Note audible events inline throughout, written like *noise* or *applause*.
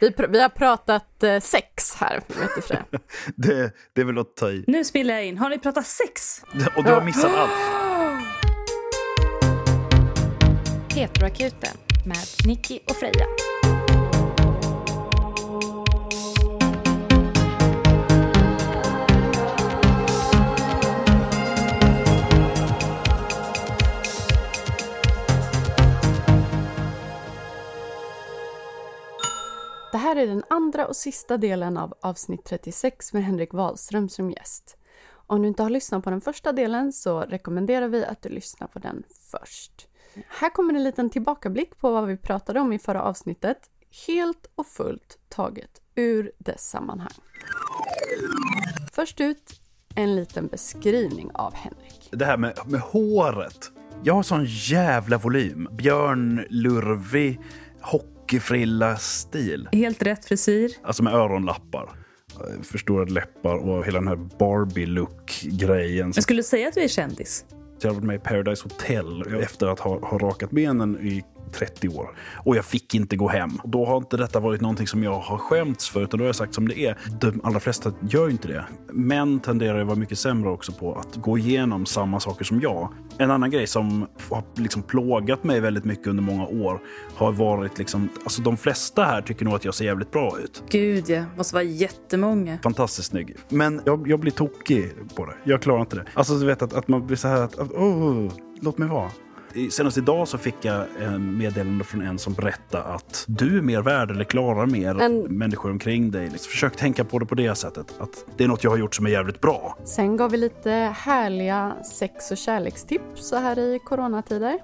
Vi, pr vi har pratat eh, sex här, vet du Freja. *laughs* det, det är väl att ta i. Nu spelar jag in. Har ni pratat sex? Och du har missat allt. *gasps* Petroakuten med Nicky och Freja. Här är den andra och sista delen av avsnitt 36 med Henrik Wahlström som gäst. Om du inte har lyssnat på den första delen så rekommenderar vi att du lyssnar på den först. Här kommer en liten tillbakablick på vad vi pratade om i förra avsnittet, helt och fullt taget ur dess sammanhang. Först ut, en liten beskrivning av Henrik. Det här med, med håret. Jag har sån jävla volym. Björn Lurvig, hockeyfrilla-stil. Helt rätt frisyr. Alltså med öronlappar. Förstorade läppar och hela den här Barbie-look-grejen. Jag skulle säga att du är kändis. Jag har varit med i Paradise Hotel efter att ha, ha rakat benen i 30 år. Och jag fick inte gå hem. Då har inte detta varit någonting som jag har skämts för, utan då har jag sagt som det är. De allra flesta gör inte det. Män tenderar att vara mycket sämre också på att gå igenom samma saker som jag. En annan grej som har liksom plågat mig väldigt mycket under många år har varit liksom, alltså de flesta här tycker nog att jag ser jävligt bra ut. Gud ja, måste vara jättemånga. Fantastiskt snygg. Men jag, jag blir tokig på det. Jag klarar inte det. Alltså du vet att, att man blir så här att, att oh, låt mig vara. Senast idag så fick jag en meddelande från en som berättade att du är mer värd eller klarar mer En- människor omkring dig. Försök tänka på det på det sättet. Att det är något jag har gjort som är jävligt bra. Sen gav vi lite härliga sex och kärlekstips så här i coronatider.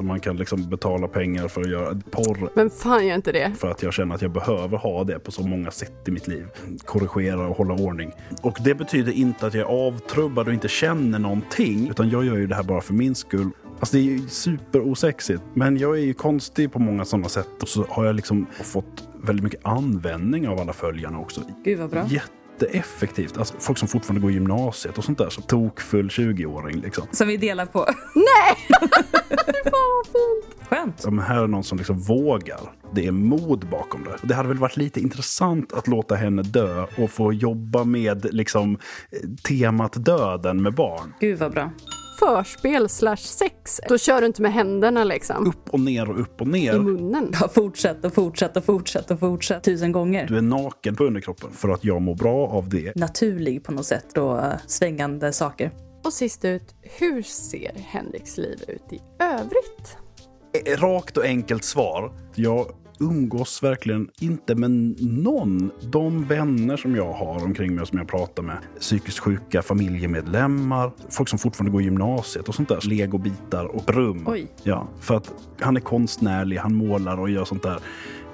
Man kan liksom betala pengar för att göra porr Men fan gör inte det. för att jag känner att jag behöver ha det på så många sätt i mitt liv. Korrigera och hålla ordning. Och det betyder inte att jag är avtrubbad och inte känner någonting, utan jag gör ju det här bara för min skull. Alltså det är ju superosexigt, men jag är ju konstig på många sådana sätt. Och så har jag liksom fått väldigt mycket användning av alla följarna också. Gud vad bra. Jätteeffektivt. Alltså folk som fortfarande går i gymnasiet och sånt där. Som tokfull 20-åring liksom. Som vi delar på. *laughs* Fan *laughs* vad fint! Skönt. Ja, men här är någon som liksom vågar. Det är mod bakom det. Det hade väl varit lite intressant att låta henne dö och få jobba med liksom, eh, temat döden med barn. Gud vad bra. Förspel slash sex. Då kör du inte med händerna liksom. Upp och ner och upp och I ner. munnen. Ja, fortsätt och fortsätt och fortsätt och fortsätt. Tusen gånger. Du är naken på underkroppen för att jag mår bra av det. Naturlig på något sätt och eh, svängande saker. Och sist ut, hur ser Henriks liv ut i övrigt? Eh, Rakt och enkelt svar. Jag umgås verkligen inte med någon. De vänner som jag har omkring mig som jag pratar med, psykiskt sjuka familjemedlemmar, folk som fortfarande går i gymnasiet och sånt där. Legobitar och brum. Oj. Ja, för att han är konstnärlig, han målar och gör sånt där.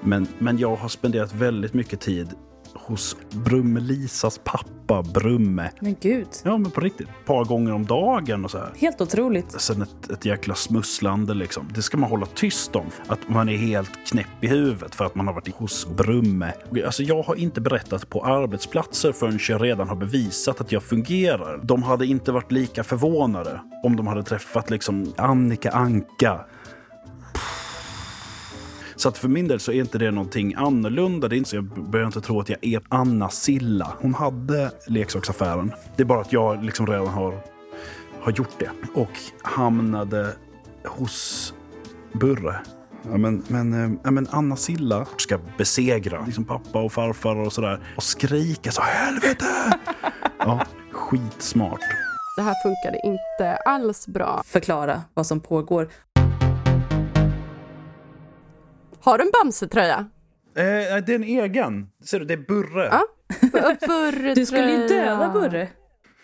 Men, men jag har spenderat väldigt mycket tid hos Brumme-Lisas pappa, Brumme. Men gud. Ja, men på riktigt. Ett par gånger om dagen och så här. Helt otroligt. Sen ett, ett jäkla smusslande liksom. Det ska man hålla tyst om. Att man är helt knäpp i huvudet för att man har varit hos Brumme. Alltså jag har inte berättat på arbetsplatser förrän jag redan har bevisat att jag fungerar. De hade inte varit lika förvånade om de hade träffat liksom Annika Anka. Så att för min del så är inte det någonting annorlunda. Det är inte så jag börjar inte tro att jag är Anna Silla. Hon hade leksaksaffären. Det är bara att jag liksom redan har har gjort det och hamnade hos Burre. Ja, men, men, eh, ja, men Anna Silla ska besegra liksom pappa och farfar och sådär och skrika så helvete! Ja, skitsmart. Det här funkade inte alls bra. Förklara vad som pågår. Har du en Bamse-tröja? Eh, det är en egen. Ser du, det är Burre. Ja. Burre Du skulle ju döda Burre.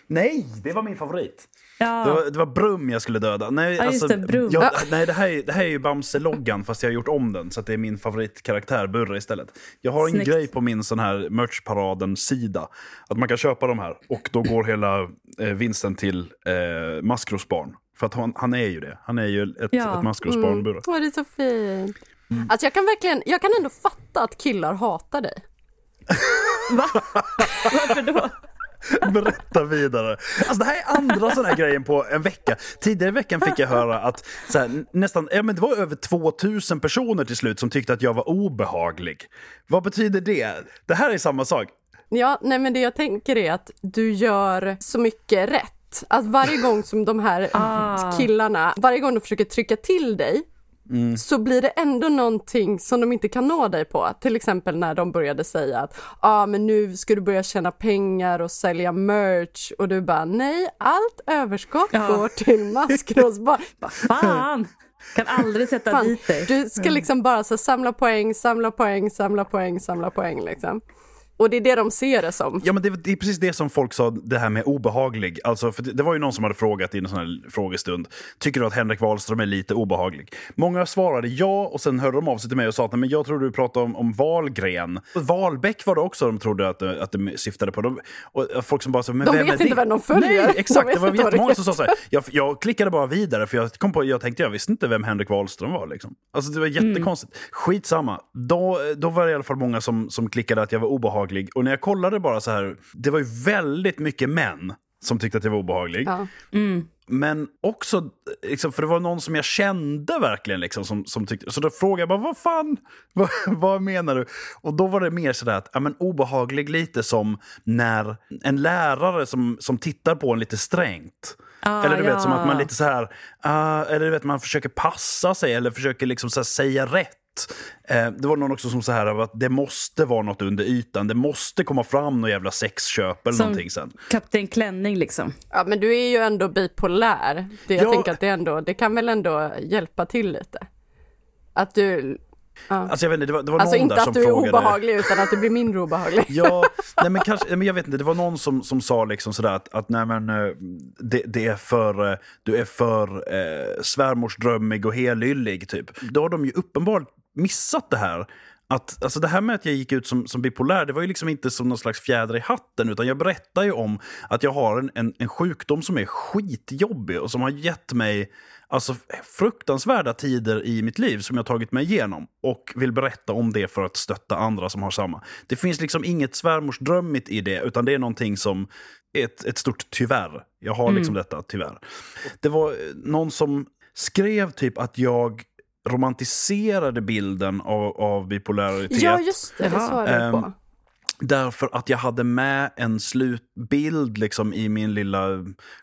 Nej, det var min favorit. Ja. Det, var, det var Brum jag skulle döda. Nej, Ja, just det, Brum. Jag, Ja. nej det, här är, det här är ju Bamse-loggan fast jag har gjort om den så att det är min favoritkaraktär Burre istället. Jag har en Snyggt. grej på min sån här merchparaden-sida. Att man kan köpa de här och då går hela eh, vinsten till eh, maskrosbarn. För att han, han är ju det. Han är ju ett, Ja. ett maskrosbarn, Burre. Åh, det är så fint. Alltså jag kan verkligen, jag kan ändå fatta att killar hatar dig. *laughs* Va? Varför då? Berätta vidare. Alltså det här är andra sådana här grejen på en vecka. Tidigare i veckan fick jag höra att så här, nästan, ja, men det var över 2000 personer till slut som tyckte att jag var obehaglig. Vad betyder det? Det här är samma sak. Ja, nej men det jag tänker är att du gör så mycket rätt. Att varje gång som de här Ah. killarna, varje gång de försöker trycka till dig så blir det ändå någonting som de inte kan nå dig på. Till exempel när de började säga att ja ah, men nu ska du börja tjäna pengar och sälja merch och du bara nej, allt överskott Ja. går till maskrosbarn. *laughs* Vad fan! Kan aldrig sätta Fan, dit dig. du ska liksom bara så samla poäng, samla poäng, samla poäng, samla poäng liksom. Och det är det de ser det som. Ja, men det, det är precis det som folk sa, det här med obehaglig. Alltså, för det, det var ju någon som hade frågat i en sån här frågestund. Tycker du att Henrik Wahlström är lite obehaglig? Många svarade ja och sen hörde de av sig till mig och sa att "Nej, men jag tror du pratar om, om Wahlgren. Wahlbeck var det också de trodde att, det- att det syftade på. De, och folk som bara sa, men De vem vet är inte det? vem de följer. Nej, De exakt. vet Det var jättemånga som sa så här. Jag, jag klickade bara vidare för jag, kom på, jag tänkte jag visste inte vem Henrik Wahlström var. Liksom. Alltså, det var jättekonstigt. Skitsamma. Då, då var det i alla fall många som, som klickade att jag var obehaglig. Och när jag kollade bara så här, det var ju väldigt mycket män som tyckte att jag var obehaglig. Ja. Men också, liksom, för det var någon som jag kände verkligen, liksom, som, som tyckte, så då frågade jag bara, vad fan, *laughs* vad, vad menar du? Och då var det mer sådär att, ja men obehaglig lite som när en lärare som, som tittar på en lite strängt. Ah, eller du vet, ja. som att man lite så här, ah, eller du vet, man försöker passa sig eller försöker liksom så här säga rätt. Eh, det var någon också som så här, att det måste vara något under ytan, det måste komma fram någon jävla sexköp eller Som någonting sen. Kapten Klänning liksom. ja, men du är ju ändå bipolär. Det, jag Ja. tänker att det, ändå, det kan väl ändå hjälpa till lite. Att du, Alltså jag vet inte, det var, det var alltså någon inte där att som du är obehaglig utan att du blir mindre obehaglig. *laughs* Ja, nej men kanske, nej men jag vet inte, det var någon som, som sa liksom sådär att, att nej men, eh, det, det är för, eh, du är för eh, svärmorsdrömmig och helylle typ. Då har de ju uppenbart missat det här. Att, alltså det här med att jag gick ut som, som bipolär, det var ju liksom inte som någon slags fjäder i hatten, utan jag berättar ju om att jag har en, en, en sjukdom som är skitjobbig och som har gett mig alltså, fruktansvärda tider i mitt liv som jag tagit mig igenom och vill berätta om det för att stötta andra som har samma. Det finns liksom inget svärmorsdrömmigt i det, utan det är någonting som är ett, ett stort tyvärr. Jag har liksom detta, tyvärr. Det var eh, någon som skrev typ att jag romantiserade bilden av, av bipolaritet. Ja, just det, det svarade jag på. Därför att jag hade med en slutbild liksom, i min lilla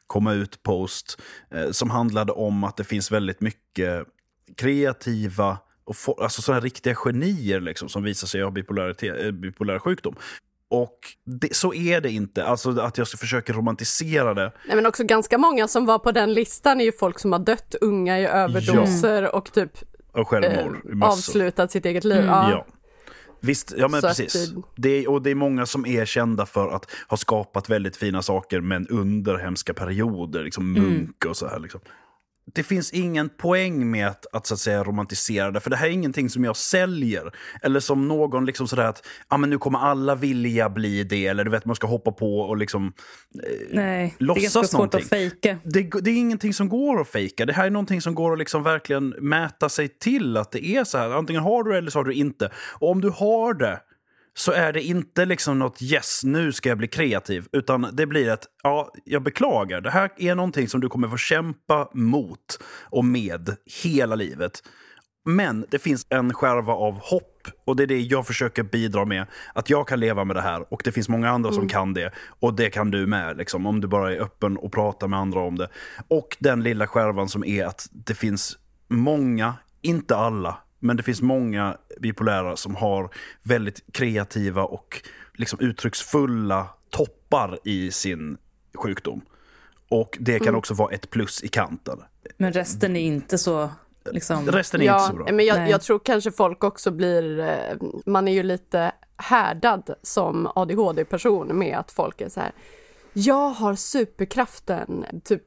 komma ut-post eh, som handlade om att det finns väldigt mycket kreativa och få, alltså sådana riktiga genier liksom, som visar sig ha bipolaritet, eh, bipolär sjukdom. Och det, så är det inte, alltså att jag ska försöka romantisera det. Nej, men också ganska många som var på den listan är ju folk som har dött unga i överdoser och typ Och eh, självmord. massor. avslutat sitt eget liv. Ja. Ja. Visst, ja men Så att precis. det- Det är, och det är många som är kända för att ha skapat väldigt fina saker men under hemska perioder, liksom munk och så här. Liksom. Det finns ingen poäng med att, att, så att säga, romantisera det, för det här är ingenting som jag säljer. Eller som någon liksom sådär att ah, men nu kommer alla vilja bli det, eller du vet man ska hoppa på och liksom... Nej, det är Låtsas svårt någonting. att fejka. Det, det är ingenting som går att fejka. Det här är någonting som går att liksom verkligen mäta sig till att det är så här. Antingen har du det eller så har du inte. Och om du har det så är det inte liksom något yes, nu ska jag bli kreativ. Utan det blir ett, ja, jag beklagar. Det här är någonting som du kommer få kämpa mot och med hela livet. Men det finns en skärva av hopp och det är det jag försöker bidra med. Att jag kan leva med det här och det finns många andra som kan det. Och det kan du med, liksom, om du bara är öppen och pratar med andra om det. Och den lilla skärvan som är att det finns många, inte alla, men det finns många bipolära som har väldigt kreativa och liksom uttrycksfulla toppar i sin sjukdom. Och det kan också vara ett plus i kanten. Men resten är inte så... Liksom, Resten är inte så Ja, bra. men jag, jag tror kanske folk också blir, eh, man är ju lite härdad som ADHD-person med att folk är så här, jag har superkraften, typ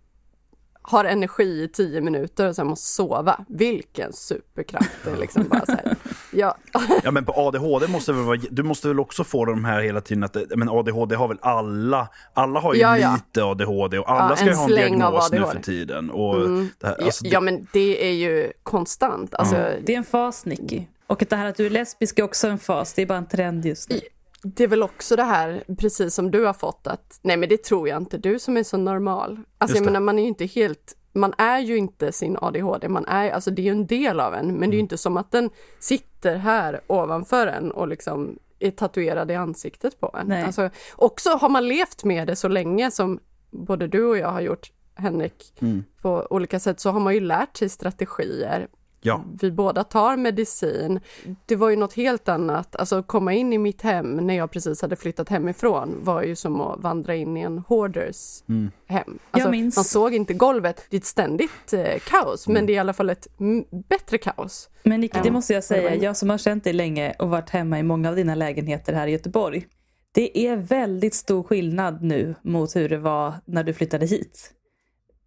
har energi i tio minuter och sen måste sova. Vilken superkraft! Det är liksom bara så här, *laughs* ja, Ja men på ADHD måste väl vara, du måste väl också få de här hela tiden att, men ADHD har väl alla, alla har ju Ja, ja. lite ADHD och alla Ja, ska ju ha en diagnos nu för tiden. Och det här, ja, alltså, ja, men det är ju konstant. Alltså, Det är en fas, Nicky. Och det här att du är lesbisk är också en fas. Det är bara en trend just nu. Det är väl också det här, precis som du har fått, att nej men det tror jag inte, du som är så normal. Alltså jag menar, man är ju inte helt, man är ju inte sin ADHD, man är, alltså det är ju en del av en, men det är ju Mm. inte som att den sitter här ovanför en och liksom är tatuerad i ansiktet på en. Nej. Alltså, också har man levt med det så länge som både du och jag har gjort, Henrik, Mm. på olika sätt, så har man ju lärt sig strategier Ja, vi båda tar medicin. Det var ju något helt annat, alltså komma in i mitt hem när jag precis hade flyttat hemifrån var ju som att vandra in i en hoarders Mm. hem. Alltså, minns- Man såg inte golvet, det är ett ständigt eh, kaos, men det är i alla fall ett bättre kaos. Men Nicky, det måste jag säga, jag som har känt dig länge och varit hemma i många av dina lägenheter här i Göteborg. Det är väldigt stor skillnad nu mot hur det var när du flyttade hit.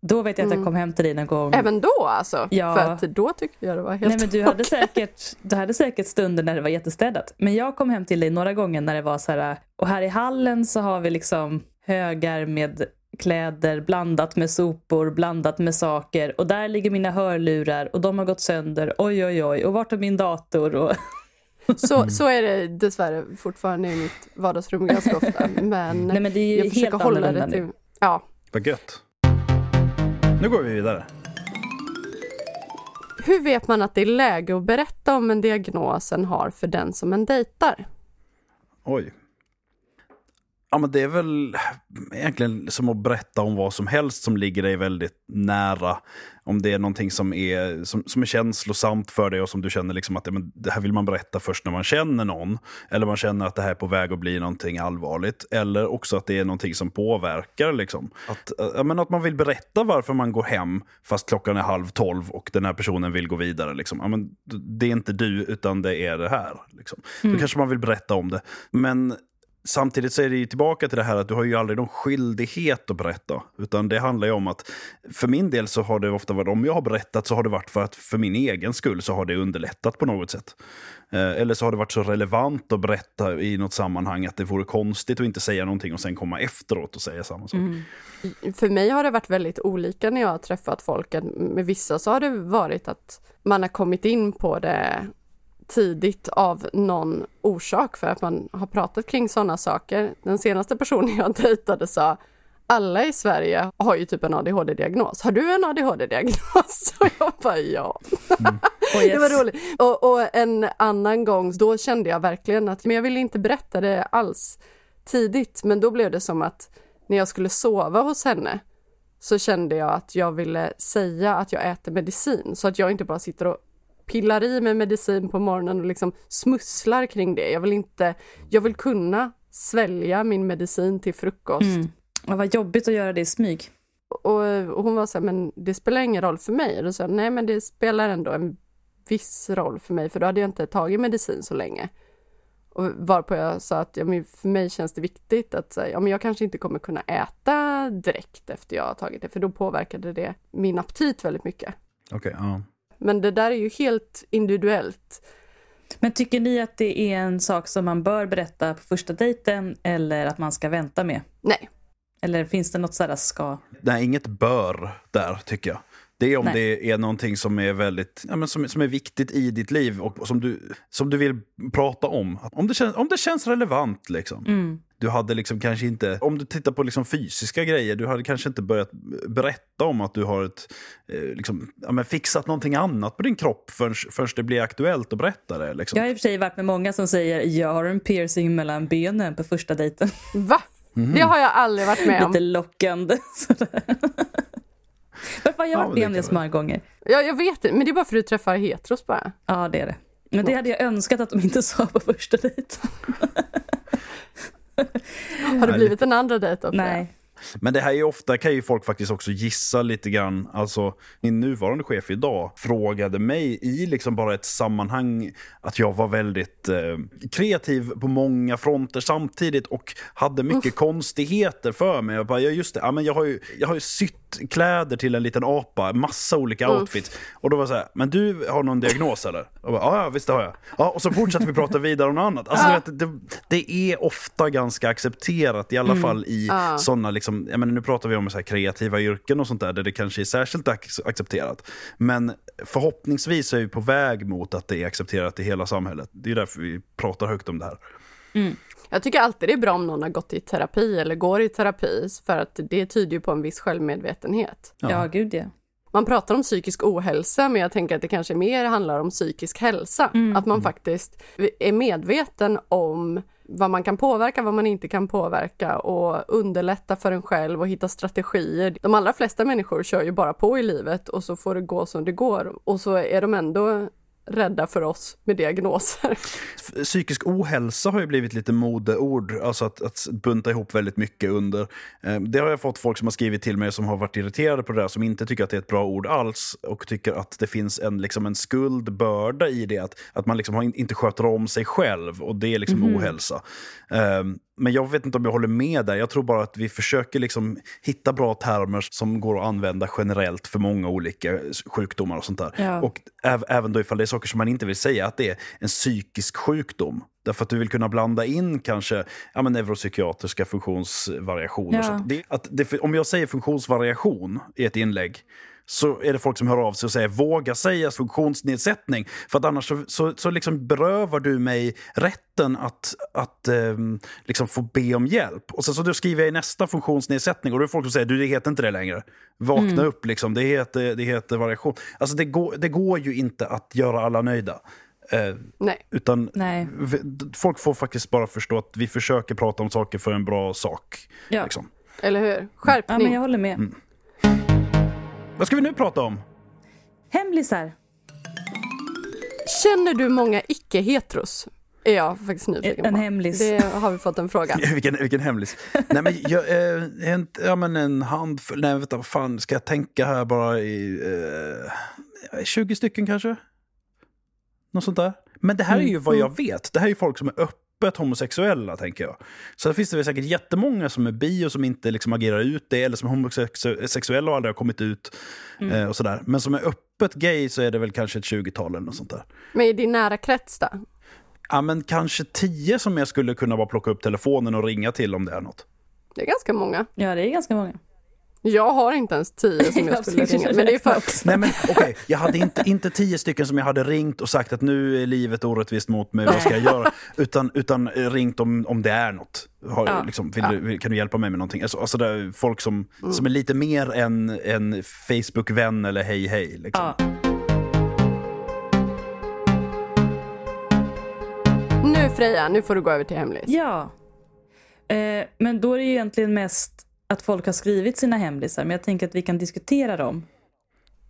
Då vet jag att jag kom hem till dig någon gång. Även då alltså, Ja. för att då tyckte jag det var helt Nej men du hade, säkert, du hade säkert stunder när det var jättestädat. Men jag kom hem till dig några gånger när det var så här, och här i hallen så har vi liksom högar med kläder blandat med sopor, blandat med saker. Och där ligger mina hörlurar och de har gått sönder. Oj oj oj, och vart är min dator? Och... Så, så är det dessvärre fortfarande i mitt vardagsrum ganska ofta. *laughs* Men, Nej men det är ju jag helt försöker hålla det till... nu. Ja. vad gött. Nu går vi vidare. Hur vet man att det är läge att berätta om en diagnos en har för den som en dejtar? Oj. Ja, men det är väl egentligen som att berätta om vad som helst som ligger dig väldigt nära. Om det är någonting som är, som, som är känslosamt för dig och som du känner liksom att men det här vill man berätta först när man känner någon. Eller man känner att det här är på väg att bli någonting allvarligt. Eller också att det är någonting som påverkar. Liksom. Att, ja, men att man vill berätta varför man går hem fast klockan är halv tolv och den här personen vill gå vidare. Liksom. Ja, men det är inte du utan det är det här. Liksom. Då kanske man vill berätta om det. Men Samtidigt så är det ju tillbaka till det här att du har ju aldrig någon skyldighet att berätta. Utan det handlar ju om att för min del så har det ofta varit, om jag har berättat så har det varit för att för min egen skull så har det underlättat på något sätt. Eh, eller så har det varit så relevant att berätta i något sammanhang att det vore konstigt att inte säga någonting och sen komma efteråt och säga samma sak. Mm. För mig har det varit väldigt olika när jag har träffat folk. Med vissa så har det varit att man har kommit in på det tidigt av någon orsak för att man har pratat kring sådana saker. Den senaste personen *laughs* jag dejtade sa alla i Sverige har ju typ en ADHD-diagnos. Har du en ADHD-diagnos? *laughs* Och jag bara ja. *laughs* Oh, Det var yes. roligt. Och, och en annan gång, då kände jag verkligen att, men jag ville inte berätta det alls tidigt, men då blev det som att när jag skulle sova hos henne så kände jag att jag ville säga att jag äter medicin så att jag inte bara sitter och pillar i mig medicin på morgonen och liksom smusslar kring det. Jag vill inte, jag vill kunna svälja min medicin till frukost. Mm. Ja, vad jobbigt att göra det i smyg. Och, och hon var så här, men det spelar ingen roll för mig. Och då sa jag, nej men det spelar ändå en viss roll för mig, för då hade jag inte tagit medicin så länge. Och varpå jag sa att ja, men för mig känns det viktigt att säga, ja, men jag kanske inte kommer kunna äta direkt efter jag har tagit det, för då påverkade det min aptit väldigt mycket. Okej, ja. Men det där är ju helt individuellt. Men tycker ni att det är en sak som man bör berätta på första dejten eller att man ska vänta med? Nej, Eller finns det något sådär ska? Nej, inget bör där tycker jag. Det är om Nej. det är någonting som är väldigt, ja, men som, som är viktigt i ditt liv och som du, som du vill prata om. Om det känns, om det känns relevant liksom. Mm. Du hade liksom kanske inte, om du tittar på liksom fysiska grejer, du hade kanske inte börjat berätta om att du har ett, eh, liksom, ja, men fixat någonting annat på din kropp förrän, förrän det blir aktuellt att berätta det. Liksom. Jag har i och för sig varit med många som säger jag har en piercing mellan benen på första dejten. va? Det har jag aldrig varit med om. Lite lockande. *laughs* sådär. Jag har Ja, varit med om det så många gånger. Jag, jag vet inte, men det är bara för att du träffar heteros bara. Ja, det är det. Men det hade jag önskat att de inte sa på första dejten. *laughs* Har det blivit en andra dejt också? Nej. Men det här är ju ofta kan ju folk faktiskt också gissa lite grann. Alltså, min nuvarande chef idag frågade mig i liksom bara ett sammanhang att jag var väldigt eh, kreativ på många fronter samtidigt och hade mycket konstigheter för mig. Jag bara, ja just det, ja, men jag har ju, jag har ju sytt kläder till en liten apa, massa olika outfits. Och då var det så här, men du har någon diagnos eller? Bara, ja, ja visst det har jag. Ja, och så fortsatte vi prata vidare om något annat. Alltså, du vet, det, det är ofta ganska accepterat, i alla fall i Ja. sådana, liksom, jag menar, nu pratar vi om så här kreativa yrken och sånt där, där det kanske är särskilt ac- accepterat. Men förhoppningsvis är vi på väg mot att det är accepterat i hela samhället. Det är därför vi pratar högt om det här. Mm. Jag tycker alltid det är bra om någon har gått i terapi eller går i terapi för att det tyder ju på en viss självmedvetenhet. Ja, Ja. gud ja. Man pratar om psykisk ohälsa men jag tänker att det kanske mer handlar om psykisk hälsa. Mm. Att man faktiskt är medveten om vad man kan påverka, vad man inte kan påverka och underlätta för en själv och hitta strategier. De allra flesta människor kör ju bara på i livet och så får det gå som det går och så är de ändå rädda för oss med diagnoser. Psykisk ohälsa har ju blivit lite modeord, alltså att, att bunta ihop väldigt mycket under. Eh, Det har jag fått folk som har skrivit till mig som har varit irriterade på det där, som inte tycker att det är ett bra ord alls och tycker att det finns en, liksom en skuldbörda i det, att, att man liksom har in, inte sköter om sig själv och det är liksom ohälsa. Eh, Men jag vet inte om jag håller med där. Jag tror bara att vi försöker liksom hitta bra termer som går att använda generellt för många olika sjukdomar och sånt där. Ja. Och äv- även då ifall det är saker som man inte vill säga att det är en psykisk sjukdom. Därför att du vill kunna blanda in kanske ja, men neuropsykiatriska funktionsvariationer. Ja. Att det, att det, om jag säger funktionsvariation i ett inlägg så är det folk som hör av sig och säger våga säga funktionsnedsättning. För att annars så, så, så liksom berövar du mig rätten att, att ehm, liksom få be om hjälp. Och sen så då skriver jag i nästa funktionsnedsättning och då är det folk som säger du det heter inte det längre. Vakna upp liksom, det heter, det heter variation. Alltså det går, det går ju inte att göra alla nöjda. Eh, Nej. utan Nej. folk får faktiskt bara förstå att vi försöker prata om saker för en bra sak. Ja. Liksom. Eller hur? Ja, Skärpning. men jag håller med. Vad ska vi nu prata om? Hemlisar. Känner du många icke-heteros? Är jag faktiskt nyfiken En på. hemlis. Det har vi fått en fråga. *laughs* vilken, vilken hemlis. Nej, men jag, eh, en, ja, men en handfull, nej vänta, vad fan ska jag tänka här bara i eh, 20 stycken kanske? Något sånt där. Men det här är ju vad jag vet. Det här är ju folk som är öppet homosexuella, tänker jag. Så det finns det väl säkert jättemånga som är bi och som inte liksom agerar ut det, eller som är homosexuella och aldrig har kommit ut. Eh, och sådär. Men som är öppet gay så är det väl kanske ett 20-tal eller något sånt där. Men i din nära krets då? Ja, men kanske tio som jag skulle kunna bara plocka upp telefonen och ringa till om det är något. Det är ganska många. Ja, det är ganska många. Jag har inte ens tio som jag *laughs* skulle ringa. Men det är för... *laughs* Nej men okej, jag hade inte, inte tio stycken som jag hade ringt och sagt att nu är livet orättvist mot mig, vad ska jag göra? *laughs* Utan, utan ringt om, om det är något. Har, Ja, liksom, vill ja. du, kan du hjälpa mig med någonting? Alltså, alltså det är folk som, som är lite mer än en Facebook-vän eller hej hej. Liksom. Ja. Nu Freja, nu får du gå över till hemlis. Ja. Eh, men då är det ju egentligen mest att folk har skrivit sina hemlisar, men jag tänker att vi kan diskutera dem.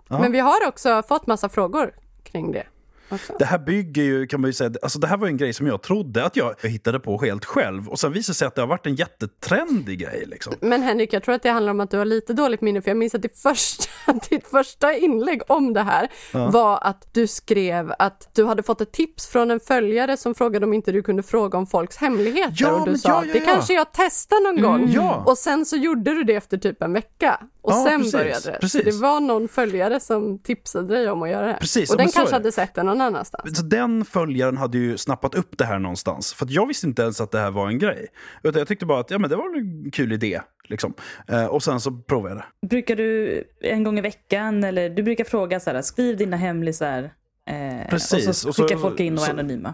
Ja. Men vi har också fått massa frågor kring det. Också. Det här bygger ju, kan man ju säga, alltså det här var en grej som jag trodde att jag hittade på helt själv. Och sen visade det sig att det har varit en jättetrendig grej. Liksom. Men Henrik, jag tror att det handlar om att du har lite dåligt minne, för jag minns att ditt första, *laughs* ditt första inlägg om det här var att du skrev att du hade fått ett tips från en följare som frågade om inte du kunde fråga om folks hemligheter Ja, och du sa ja, ja, det ja. kanske jag testar någon gång. Ja. Och sen så gjorde du det efter typ en vecka och Ja, sen precis, började det. precis. Så det var någon följare som tipsade dig om att göra det här. Precis, och ja, den kanske hade sett det någon annanstans. Så den följaren hade ju snappat upp det här någonstans. För att jag visste inte ens att det här var en grej. Utan jag tyckte bara att ja, men det var en kul idé. Liksom. Eh, och sen så provade jag det. Brukar du en gång i veckan, eller du brukar fråga så här, skriv dina hemlisar. Eh, Precis, Och så och så- skickar folk in och är så- anonyma.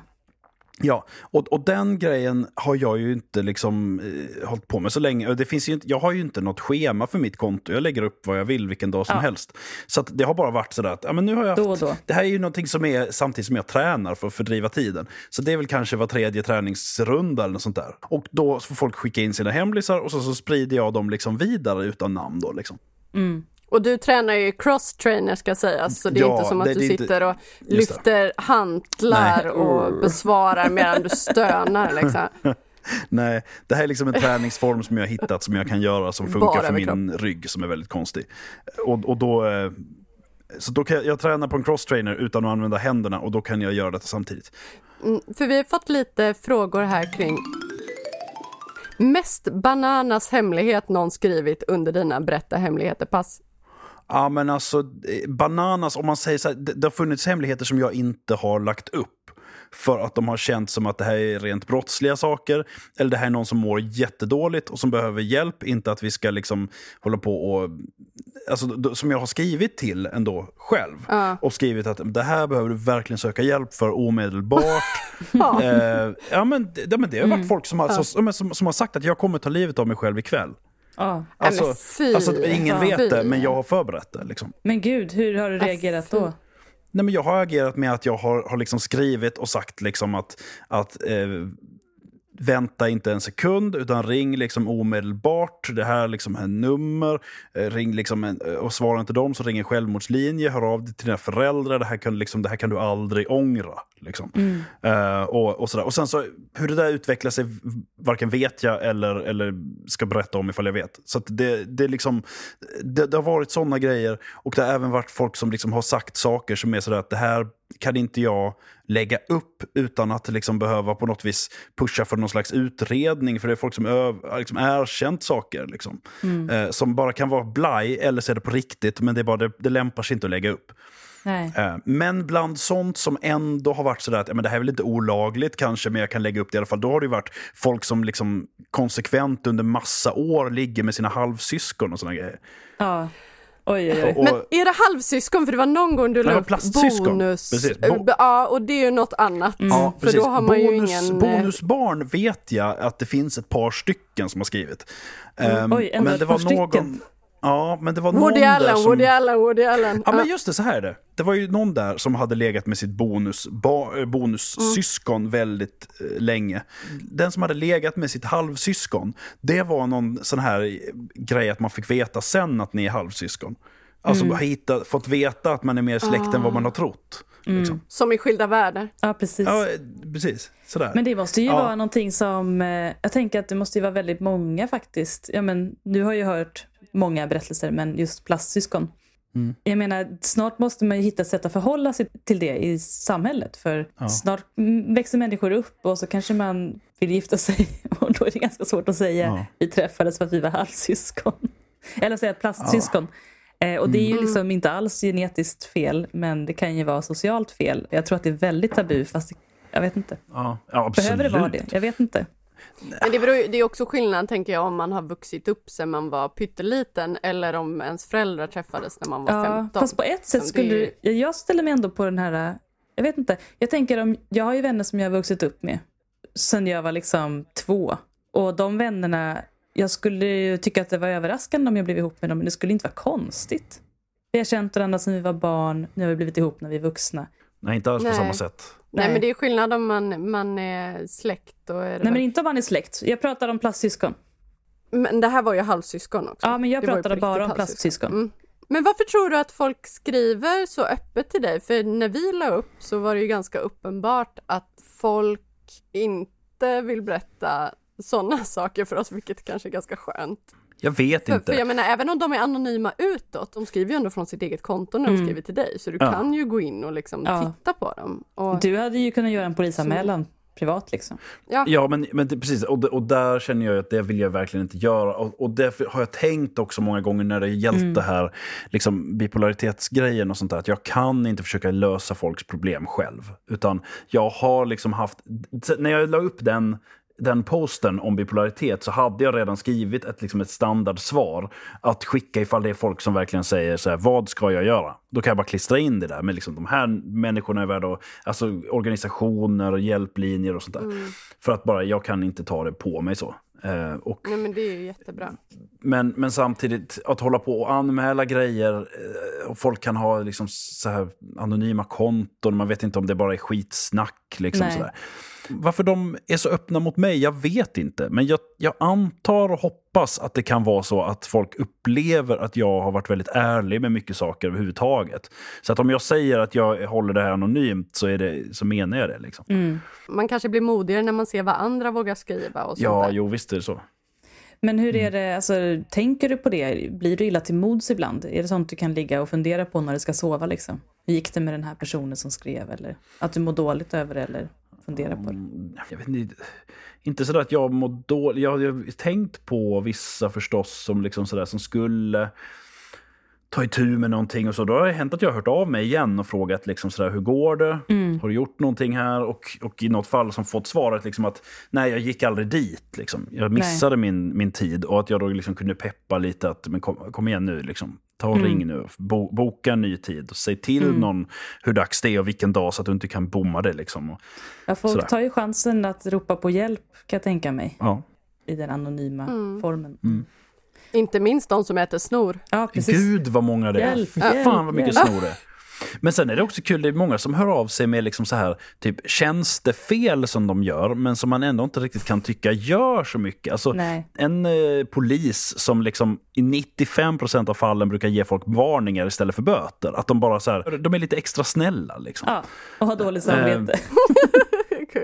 Ja, och, och den grejen har jag ju inte liksom eh, hållit på med så länge. Det finns inte, jag har ju inte något schema för mitt konto. Jag lägger upp vad jag vill vilken dag som Ja. helst. Så det har bara varit sådär att ja, men nu har jag haft, Då då. Det här är ju någonting som är samtidigt som jag tränar för att fördriva tiden. Så det är väl kanske var tredje träningsrunda eller något sånt där. Och då får folk skicka in sina hemlisar och så, så sprider jag dem liksom vidare utan namn då liksom. Och du tränar ju cross-trainer ska sägas, så det är Ja, inte som att det- du sitter och lyfter hantlar Nej. och besvarar medan du stönar liksom. *laughs* Nej, det här är liksom en träningsform som jag har hittat som jag kan göra som funkar Bara för min rygg som är väldigt konstig. Och, och då, eh, så då kan jag, jag träna på en crosstrainer utan att använda händerna och då kan jag göra detta samtidigt. Mm, För vi har fått lite frågor här kring Mest bananas hemlighet någon skrivit under dina berätta hemligheter-pass. Ja men alltså, eh, bananas, om man säger så här, det, det har funnits hemligheter som jag inte har lagt upp. för att de har känt som att det här är rent brottsliga saker. Eller det här är någon som mår jättedåligt och som behöver hjälp. Inte att vi ska liksom hålla på och... Alltså, som jag har skrivit till ändå själv. Ja. Och skrivit att det här behöver du verkligen söka hjälp för omedelbart. *laughs* Ja. eh, ja, men, det, men det har varit folk som har, så, som, som har sagt att jag kommer ta livet av mig själv ikväll. Ja. Alltså, fy. alltså ingen Fy. vet det, men jag har förberett det. Liksom. Men gud, hur har du reagerat fy. då? Nej, men jag har agerat med att jag har, har liksom skrivit och sagt liksom att, att eh, vänta inte en sekund, utan ring liksom omedelbart. Det här liksom är nummer. Eh, ring liksom en, eh, och svarar inte dem så ring en självmordslinje. Hör av dig till dina föräldrar. Det här kan, liksom, det här kan du aldrig ångra. Liksom. Eh, och, och, sådär. och sen så, hur det där utvecklar sig varken vet jag eller, eller ska berätta om ifall jag vet. Så det, det, är liksom, det, det har varit sådana grejer. Och det har även varit folk som liksom har sagt saker som är sådär att det här kan inte jag lägga upp utan att liksom behöva på något vis pusha för någon slags utredning. För det är folk som har liksom erkänt saker. Liksom. Eh, som bara kan vara blaj, eller så är det på riktigt, men det, är bara, det, det lämpar sig inte att lägga upp. Eh, Men bland sånt som ändå har varit sådär att men det här är väl inte olagligt kanske, men jag kan lägga upp det i alla fall. Då har det varit folk som liksom konsekvent under massa år ligger med sina halvsyskon och sådana grejer. Ja. Oj, oj, oj. Och, Men är det halvsyskon? För det var någon gång du la upp plastsyskon. bonus. Precis. Bo- Ja, och det är ju något annat. Ja, för då har man ju Bonus, ingen... eh, Bonusbarn vet jag att det finns ett par stycken som har skrivit. Ehm, Oj, ändå men ett det var någon... stycken. Ja, men det var någon Woody där Allen, som... Woody Allen, Woody Allen. Ja, men just det, så här är det. Det var ju någon där som hade legat med sitt bonus, ba, eh, bonussyskon väldigt eh, länge. Den som hade legat med sitt halvsyskon, det var någon sån här eh, grej att man fick veta sen att ni är halvsyskon. Alltså Mm. hitta, fått veta att man är mer släkt än vad man har trott. Liksom. Som i skilda världar. Ja, precis. Ja, eh, precis. Sådär. Men det måste ju Ja. vara någonting som, jag tänker att det måste ju vara väldigt många faktiskt. Ja, men, du har ju hört många berättelser, men just plastsyskon. Mm. Jag menar, snart måste man ju hitta sätt att förhålla sig till det i samhället. För Ja. snart växer människor upp och så kanske man vill gifta sig. *laughs* Och då är det ganska svårt att säga Ja. vi träffades för att vi var halvsyskon. *laughs* Eller säga plastsyskon. Eh, och det är ju Mm. liksom inte alls genetiskt fel, men det kan ju vara socialt fel. Jag tror att det är väldigt tabu, fast jag vet inte. ja, ja, absolut. Behöver det vara det? Jag vet inte. Men det, beror, det är också skillnad, tänker jag, om man har vuxit upp sen man var pytteliten eller om ens föräldrar träffades när man var Ja, 15. fast på ett sätt skulle det- du, jag ställer mig ändå på den här, jag vet inte, jag tänker om, jag har ju vänner som jag har vuxit upp med sen jag var liksom två. Och de vännerna, jag skulle ju tycka att det var överraskande om jag blev ihop med dem, men det skulle inte vara konstigt. Vi har känt varandra sedan vi var barn, nu har vi blivit ihop när vi är vuxna. Nej, inte alls Nej. på samma sätt. Nej, Nej. men det är skillnad om man, man är släkt. Och är Nej men inte om man är släkt, jag pratar om plastsyskon. men det här var ju halvsyskon också. Ja men jag Det pratade bara om plastsyskon. Mm. Men varför tror du att folk skriver så öppet till dig? För när vi la upp så var det ju ganska uppenbart att folk inte vill berätta sådana *laughs* saker för oss, vilket kanske är ganska skönt. Jag vet För, inte. för jag menar, även om de är anonyma utåt, de skriver ju ändå från sitt eget konto när de Mm. skriver till dig, så du Ja. kan ju gå in och liksom Ja. titta på dem. Och, Du hade ju kunnat göra en polisanmälan privat liksom. ja. Ja, men, men det, precis. Och, det- och där känner jag att det vill jag verkligen inte göra. Och, och därför har jag tänkt också många gånger när det gällt det här liksom, bipolaritetsgrejen och sånt där, att jag kan inte försöka lösa folks problem själv. Utan jag har liksom haft... När jag la upp den den posten om bipolaritet så hade jag redan skrivit ett, liksom ett standardsvar att skicka ifall det är folk som verkligen säger så här, vad ska jag göra? Då kan jag bara klistra in det där med liksom, de här människorna är värda att, alltså organisationer, hjälplinjer och sånt där. För att bara, jag kan inte ta det på mig så. Eh, och, Nej men det är ju jättebra. men, men samtidigt, att hålla på och anmäla grejer eh, och folk kan ha liksom så här anonyma konton, man vet inte om det bara är skitsnack. Liksom Nej. sådär. Varför de är så öppna mot mig, jag vet inte. Men jag, jag antar och hoppas att det kan vara så att folk upplever att jag har varit väldigt ärlig med mycket saker överhuvudtaget. Så att om jag säger att jag håller det här anonymt så, är det, så menar jag det. Liksom. Mm. Man kanske blir modigare när man ser vad andra vågar skriva och sånt Ja, där. jo visst är det så. Men hur är det, alltså, tänker du på det? Blir du illa till mods ibland? Är det sånt du kan ligga och fundera på när du ska sova? Liksom? Hur gick det med den här personen som skrev? Eller att du mår dåligt över det eller funderar på det? Mm, Jag vet inte, inte sådär att jag mår dåligt. Jag har tänkt på vissa förstås som, liksom sådär, som skulle ta itu med någonting och så. Då har det hänt att jag har hört av mig igen och frågat liksom sådär, hur går det? Mm. Har du gjort någonting här? Och, och i något fall som fått svaret liksom att nej, jag gick aldrig dit. Liksom. Jag missade min, min tid och att jag då liksom kunde peppa lite att men kom, kom igen nu, liksom. Ta och Mm. ring nu. Bo, boka en ny tid och säg till Mm. någon hur dags det är och vilken dag så att du inte kan bomma det. Liksom. Och, Ja, folk Sådär. tar ju chansen att ropa på hjälp kan jag tänka mig. ja. I den anonyma Mm. formen. Inte minst de som äter snor. Ja, precis. Gud vad många det är. Hjälp, Fy hjälp, fan vad mycket hjälp. snor det är. Men sen är det också kul, det är många som hör av sig med liksom så här, typ tjänstefel som de gör, men som man ändå inte riktigt kan tycka gör så mycket. Alltså, Nej. en eh, polis som liksom i 95% av fallen brukar ge folk varningar istället för böter. Att de bara så här, de är lite extra snälla liksom. Ja, och ha dåligt samvete. *laughs*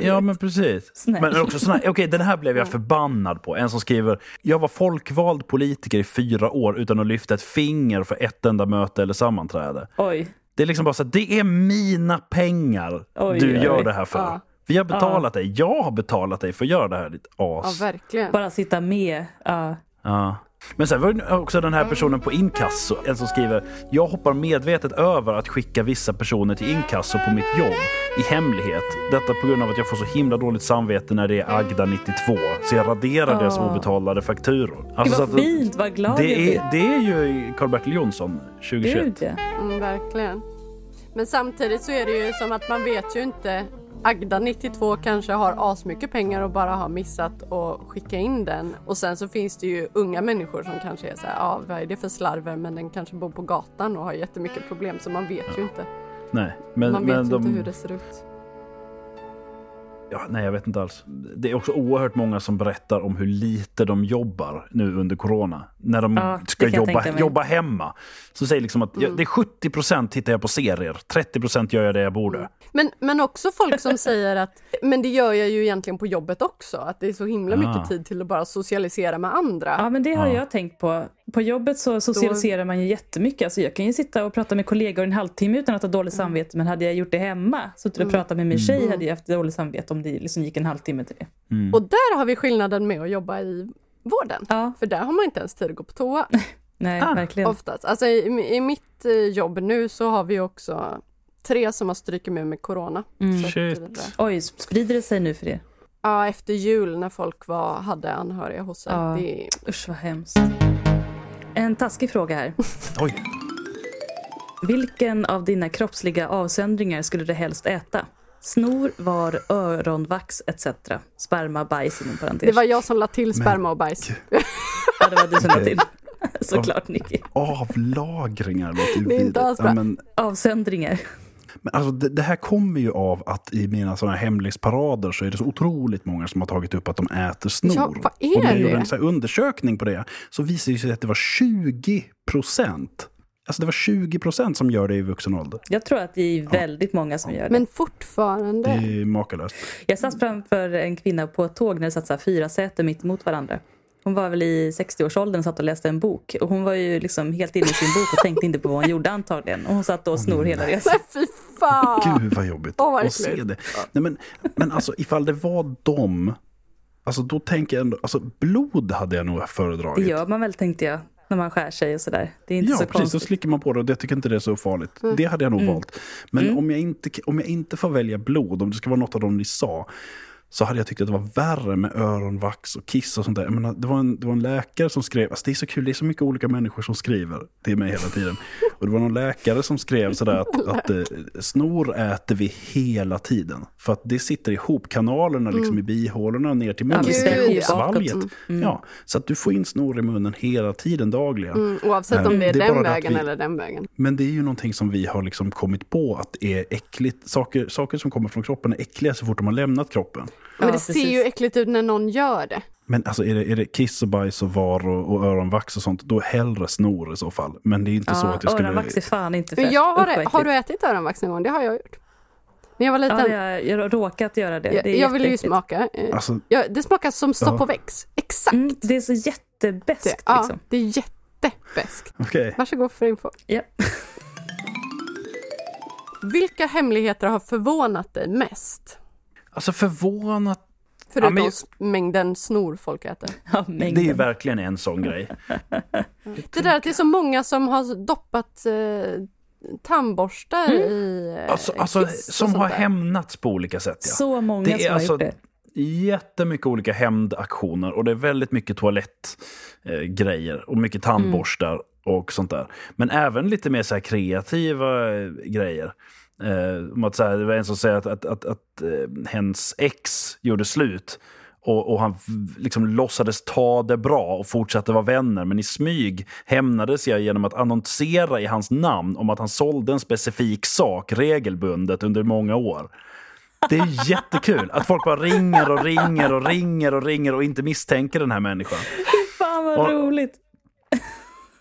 Ja, men precis. Snäll. Men också såna, okej, den här blev jag förbannad på. En som skriver, jag var folkvald politiker i fyra år utan att lyfta ett finger för ett enda möte eller sammanträde. Oj. Det är liksom bara så att det är mina pengar Oj, du oj, gör oj. det här för. Ja. Vi har betalat dig, jag har betalat dig för att göra det här, ditt Ja, as. verkligen. Bara sitta med. Ja. Ja. Men sen var det också den här personen på inkasso, en som skriver Jag hoppar medvetet över att skicka vissa personer till inkasso på mitt jobb i hemlighet. Detta på grund av att jag får så himla dåligt samvete när det är Agda 92. Så jag raderar deras Åh. obetalade fakturor. Gud Alltså, så vad att- fint, vad glad jag det blir. är, det är ju Karl-Bertil Jonsson 2021. Gud ja. Mm, verkligen. Men samtidigt så är det ju som att man vet ju inte. Agda 92 kanske har asmycket pengar och bara har missat att skicka in den. Och sen så finns det ju unga människor som kanske är så här, ja vad är det för slarver men den kanske bor på gatan och har jättemycket problem så man vet ju inte. Nej, men, man vet men ju de, inte hur det ser ut. Ja, nej, jag vet inte alls. Det är också oerhört många som berättar om hur lite de jobbar nu under corona. När de Ja, ska jobba, jobba hemma. Så säger liksom att Mm. jag, det är 70 procent tittar jag på serier, 30 procent gör jag det jag borde. Men, men också folk som säger att men det gör jag ju egentligen på jobbet också. Att det är så himla Ah. mycket tid till att bara socialisera med andra. Ja, men det har Ja. jag tänkt på. På jobbet så socialiserar man ju jättemycket. Alltså jag kan ju sitta och prata med kollegor en halvtimme utan att ha dåligt samvete. Men hade jag gjort det hemma, suttit och pratat med min tjej, hade jag haft dåligt samvete om det liksom gick en halvtimme till det. Och där har vi skillnaden med att jobba i vården. Ja, För där har man inte ens tid att gå på toa. *laughs* nej, Ah. verkligen. Oftast. Alltså i, i mitt eh, jobb nu så har vi också tre som har strykit med med corona. Mm. Shit. Oj, sprider det sig nu för er? Ja, efter jul när folk var, hade anhöriga hos sig. Ja. Det, Usch vad hemskt. En taskig fråga här. *laughs* Oj. Vilken av dina kroppsliga avsöndringar skulle du helst äta? Snor, var, öronvax etc. Sperma, bajs inom parentes. det var jag som la till sperma och bajs. *laughs* Ja, det var du som la Okej. till. *laughs* Såklart Nicky. Avlagringar låter ju Det är inte vidrigt. alls bra. ja, men, Avsöndringar. Men alltså, det, det här kommer ju av att i mina såna här hemlighetsparader så är det så otroligt många som har tagit upp att de äter snor. Ja, vad är och när jag gjorde en så här undersökning på det så visade det sig att det var 20 procent. Alltså det var 20 procent som gör det i vuxen ålder. Jag tror att det är väldigt många som gör det. Men fortfarande. Det är makalöst. Jag satt framför en kvinna på ett tåg när det satt så här fyra säten mitt emot varandra. Hon var väl i 60-årsåldern och satt och läste en bok. Och hon var ju liksom helt inne i sin bok och tänkte inte på vad hon gjorde antagligen. Och hon satt då och snor hela resan. Fy fan! Gud vad jobbigt vad att se det. Nej, men, men alltså ifall det var dem, alltså då tänker jag ändå, alltså blod hade jag nog Det föredragit. gör man väl tänkte jag. När man skär sig och sådär. Det är inte Ja, så precis. Konstigt. slickar man på det och det tycker inte det är så farligt. Det hade jag nog Mm. valt. Men om, jag inte, om jag inte får välja blod, om det ska vara något av dem ni sa, så hade jag tyckt att det var värre med öronvax och kiss och sånt där. Jag menar, det, var en, det var en läkare som skrev, alltså det är så kul, det är så mycket olika människor som skriver till mig hela tiden. Och det var någon läkare som skrev sådär att, *laughs* att eh, snor äter vi hela tiden. För att det sitter ihop kanalerna liksom i bihålorna ner till munnen. Ja, sitter ihop svalget. Mm. Ja, så att du får in snor i munnen hela tiden, dagligen. Mm, oavsett om det är Det är den vägen vi- eller den vägen. Men det är ju någonting som vi har liksom kommit på att det är äckligt. Saker, saker som kommer från kroppen är äckliga så fort de har lämnat kroppen. Men det ser precis. ju äckligt ut när någon gör det. Men alltså är det, är det kiss och bajs och var och, och öronvax och sånt, då hellre snor i så fall. Men det är inte så Ja, att jag skulle... öronvax är fan inte Men fräscht. jag har, har du ätit öronvax någon gång? Det har jag gjort. När jag var liten. Ja, det jag har råkat göra det. jag, det är jag ville ju smaka. Eh, Alltså, Ja, det smakar som stopp Ja. Exakt. Mm, det är så det, jättebäst ja, liksom. det är jättebäst. okej. Varsågod för info. Ja. Vilka hemligheter har förvånat dig mest? Alltså förvånat Förutom men- s- mängden snor folk äter. *laughs* Ja, Det är ju mängden. verkligen en sån grej. *laughs* Det där att det är så många som har doppat eh, tandborstar i eh, Alltså, alltså som har där. hämnats på olika sätt. Ja. Så många Det är som har alltså- gjort det. Jättemycket olika hämndaktioner och det är väldigt mycket toalettgrejer eh, och mycket tandborstar och sånt där. Men även lite mer så här kreativa eh, grejer. Eh, om att så här, det var en som säger att, att, att, att eh, hens ex gjorde slut och, och han liksom låtsades ta det bra och fortsatte vara vänner. Men i smyg hämnades jag genom att annonsera i hans namn om att han sålde en specifik sak regelbundet under många år. Det är jättekul att folk bara ringer och ringer och ringer och ringer och inte misstänker den här människan. *laughs* Fan vad Och- roligt.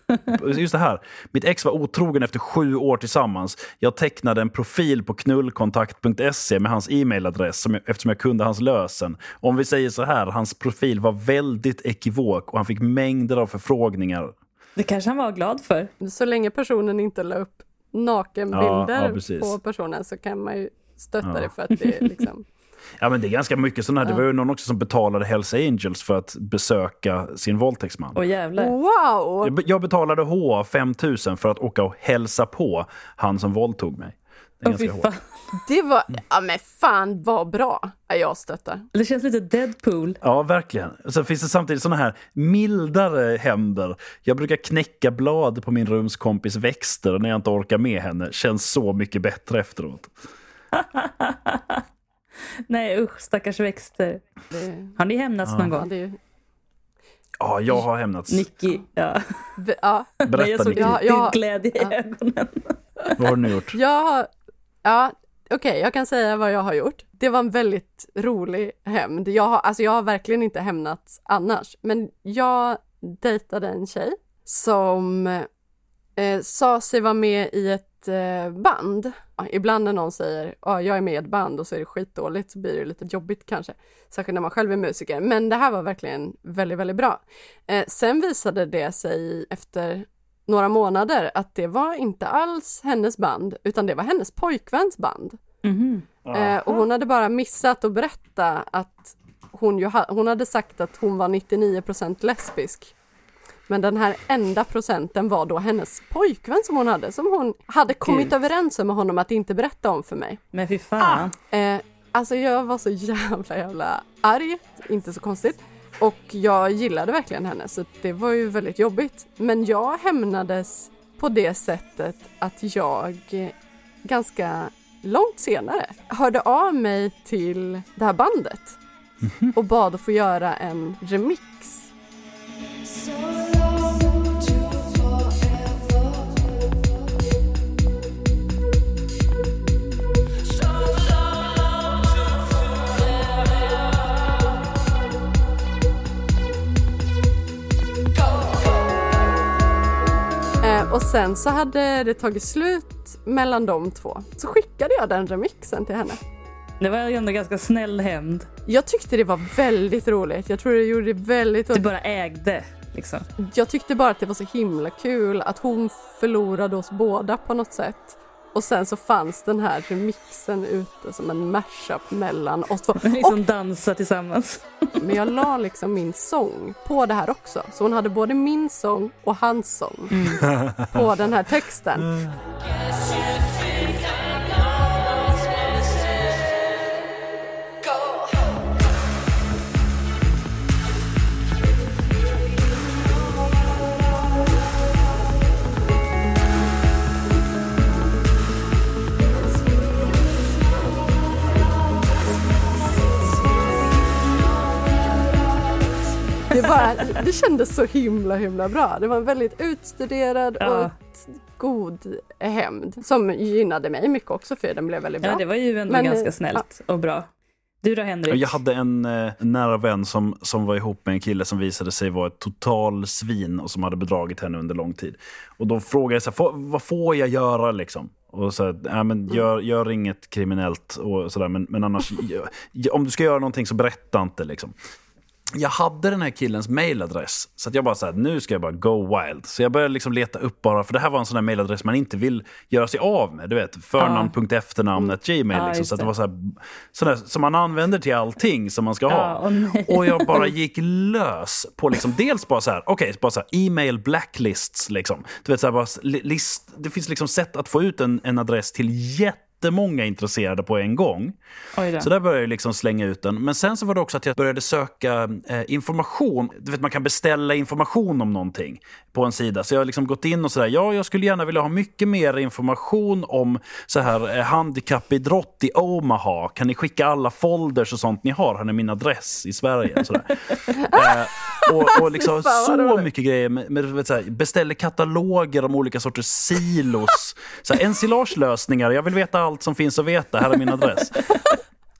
*laughs* Just det här, mitt ex var otrogen efter sju år tillsammans. Jag tecknade en profil på knullkontakt.se med hans e-mailadress eftersom jag kunde hans lösen. Om vi säger så här, hans profil var väldigt ekivok och han fick mängder av förfrågningar. Det kanske han var glad för. Så länge personen inte la upp Ja, nakenbilder ja, precis. på personen så kan man ju stötta Ja. det för att det är liksom... *laughs* Ja, men det är ganska mycket sådana här. Det var ju någon också som betalade Hells Angels för att besöka sin våldtäktsman. Och jävlar. Wow! Jag be- Jag betalade H 5000 för att åka och hälsa på han som våldtog mig. Det Åh, fan. Det var, ja men fan vad bra! Ja, jag stöttar. Det känns lite Deadpool. Ja, verkligen. Sen finns det samtidigt såna här mildare hämnder. Jag brukar knäcka blad på min rumskompis växter när jag inte orkar med henne. Känns så mycket bättre efteråt. *laughs* *laughs* Nej usch, stackars växter. Det, Har ni hämnats någon ja, gång? det är ju... Ja, jag har hämnats. Nicky, ja. Ja, Berätta, Nej, jag såg Nicky. Ja, din ja. glädje i Ja. ögonen. Vad har du nu gjort? jag har... Ja, okej, jag kan säga vad jag har gjort. Det var en väldigt rolig hämnd. Jag har, alltså jag har verkligen inte hämnats annars, men jag dejtade en tjej som eh, sa sig vara med i ett eh, band. Ibland när någon säger ja, jag är med i ett band och så är det skitdåligt så blir det lite jobbigt kanske. Särskilt när man själv är musiker. Men det här var verkligen väldigt, väldigt bra. Eh, sen visade det sig efter några månader att det var inte alls hennes band utan det var hennes pojkväns band. Mhm. Eh, och hon hade bara missat att berätta att hon, ju hon hade sagt att hon var 99% lesbisk. Men den här enda procenten var då hennes pojkvän som hon hade, som hon hade kommit Gud. överens med honom att inte berätta om för mig. Men fy fan. Eh, alltså jag var så jävla jävla arg, inte så konstigt. Och jag gillade verkligen henne så det var ju väldigt jobbigt. Men jag hämnades på det sättet att jag eh, ganska långt senare hörde av mig till det här bandet och bad att få göra en remix. Eh, och sen så hade det tagit slut mellan de två. Så skickade jag den remixen till henne. Det var ju ändå ganska snäll hämnd. Jag tyckte det var väldigt roligt. Jag tror det gjorde det väldigt... Du bara ägde liksom. Jag tyckte bara att det var så himla kul att hon förlorade oss båda på något sätt. Och sen så fanns den här remixen ute som en mashup mellan oss två. *laughs* Liksom dansa tillsammans. *laughs* Men jag la liksom min sång på det här också. Så hon hade både min sång och hans sång på den här texten. *laughs* Det, bara, det kändes så himla himla bra. Det var en väldigt utstuderad Ja. och god hämnd som gynnade mig mycket också för den blev väldigt bra. Ja, det var ju ändå Men, eh, ganska snällt och bra. Du då Henrik? Jag hade en eh, nära vän som, som var ihop med en kille som visade sig vara ett total svin och som hade bedragit henne under lång tid. Och då frågade jag så här, "Får- vad får jag göra liksom? Och så här, "Ja, men gör, gör inget kriminellt och sådär, men, men annars, *laughs* gör- om du ska göra någonting så berätta inte liksom. Jag hade den här killens mailadress. Så jag bara så här, nu ska jag bara go wild. Så jag började liksom leta upp bara, för det här var en sån här mailadress man inte vill göra sig av med. Du vet, förnamn.efternamn.gmail. Ja, liksom, just så att det det. var så här, sån där, som man använder till allting som man ska ha. Åh nej. Och jag bara *laughs* gick lös på liksom, dels bara så här, okej, bara så här, e-mail blacklists liksom. Du vet så här, bara li- list, det finns liksom sätt att få ut en, en adress till jättemånga intresserade på en gång. Så där började jag liksom slänga ut den. Men sen så var det också att jag började söka eh, information. Du vet, man kan beställa information om någonting på en sida. Så jag har liksom gått in och sådär, ja, jag skulle gärna vilja ha mycket mer information om så här eh, handikappidrott i Omaha. Kan ni skicka alla folders och sånt ni har? Har ni min adress i Sverige? Sådär. *laughs* eh, och, och liksom så mycket grejer. Med, med, så här, beställer kataloger om olika sorters silos. Så här, ensilagelösningar. Jag vill veta allt som finns att veta. Här är min adress. *laughs*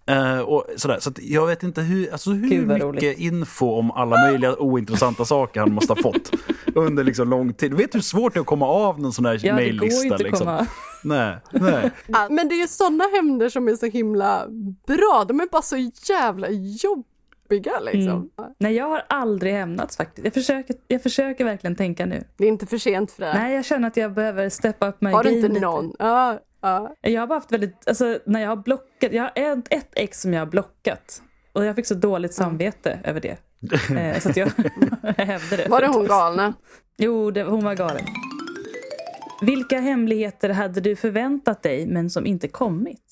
Eh, och sådär. Så att jag vet inte hur, alltså hur mycket roligt. info om alla möjliga ointressanta saker han måste ha fått under liksom lång tid. Du vet hur svårt det är att komma av någon sån där Ja, mejllista? Liksom. komma... Nej, nej. *laughs* Men det är ju sådana hämnder som är så himla bra. De är bara så jävla jobbiga liksom. Nej, jag har aldrig hämnats faktiskt. Jag försöker, jag försöker verkligen tänka nu. Det är inte för sent för det. Nej, jag känner att jag behöver steppa upp my Har du inte lite. någon? Ja, ja. Jag har bara haft väldigt, alltså när jag har blockat, jag har ett, ett ex som jag har blockat. Och jag fick så dåligt samvete över det. *laughs* Eh, så att jag, jag *laughs* hävde det. Var det hon galna? Jo, det, hon var galen. Vilka hemligheter hade du förväntat dig men som inte kommit?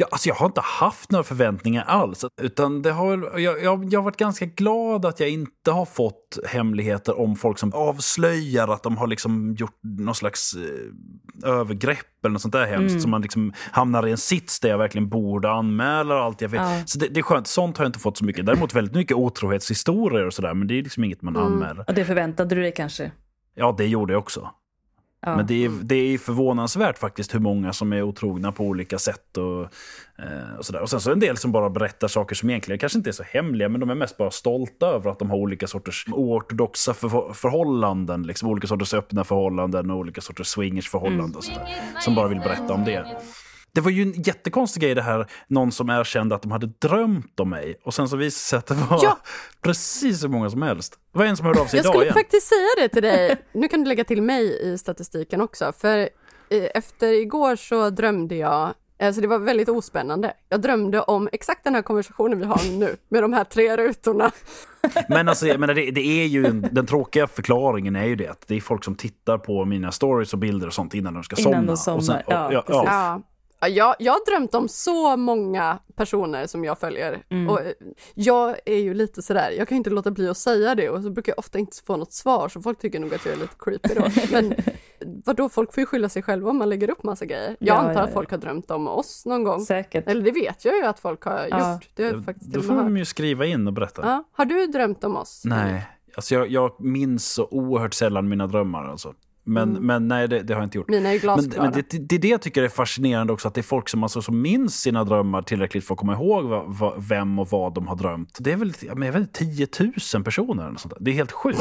Ja, alltså jag har inte haft några förväntningar alls. Utan det har, jag, jag, jag har varit ganska glad att jag inte har fått hemligheter om folk som avslöjar att de har liksom gjort någon slags eh, övergrepp eller något sånt där hemskt. Så man liksom hamnar i en sits där jag verkligen borde anmäla allt jag vet. Ja. Så det, det är skönt, sånt har jag inte fått så mycket. Däremot väldigt mycket otrohetshistorier och sådär. Men det är liksom inget man anmäler. Och det förväntade du dig kanske? Ja, det gjorde jag också. Ja. Men det är, det är förvånansvärt faktiskt hur många som är otrogna på olika sätt. Och, eh, och, sådär. och sen så är det en del som bara berättar saker som egentligen kanske inte är så hemliga, men de är mest bara stolta över att de har olika sorters oortodoxa för, förhållanden. Liksom, olika sorters öppna förhållanden och olika sorters swingersförhållanden. Och sådär, som bara vill berätta om det. Det var ju en jättekonstig grej det här, någon som erkände att de hade drömt om mig. Och sen så visade det sig att det var Ja. precis hur många som helst. Det var en som hörde av sig Jag idag skulle igen. faktiskt säga det till dig. Nu kan du lägga till mig i statistiken också. För eh, efter igår så drömde jag, alltså det var väldigt ospännande. Jag drömde om exakt den här konversationen vi har nu med de här tre rutorna. Men alltså, jag menar, det, det är ju en, den tråkiga förklaringen är ju det att det är folk som tittar på mina stories och bilder och sånt innan de ska Innan somna. de somnar, Och sen, och, ja. Ja. Ja, jag, jag har drömt om så många personer som jag följer. Och eh, jag är ju lite sådär, jag kan inte låta bli att säga det och så brukar jag ofta inte få något svar så folk tycker nog att jag är lite creepy då. *laughs* Men vadå, folk får ju skylla sig själva om man lägger upp massa grejer. Jag Ja, antar ja, att ja. folk har drömt om oss någon gång. Säkert. Eller det vet jag ju att folk har Ja. gjort. Det har jag faktiskt Då får de ju skriva in och berätta. Ja. Har du drömt om oss? Nej, alltså jag, jag minns så oerhört sällan mina drömmar. Alltså. Men, men nej, det, det har jag inte gjort. Mina är ju Men, glasklara. men det, det är det jag tycker är fascinerande också, att det är folk som, alltså, som minns sina drömmar tillräckligt för att komma ihåg vad, vad, vem och vad de har drömt. Det är väl men jag vet, inte, 10 000 personer eller något sånt där. Det är helt sjukt.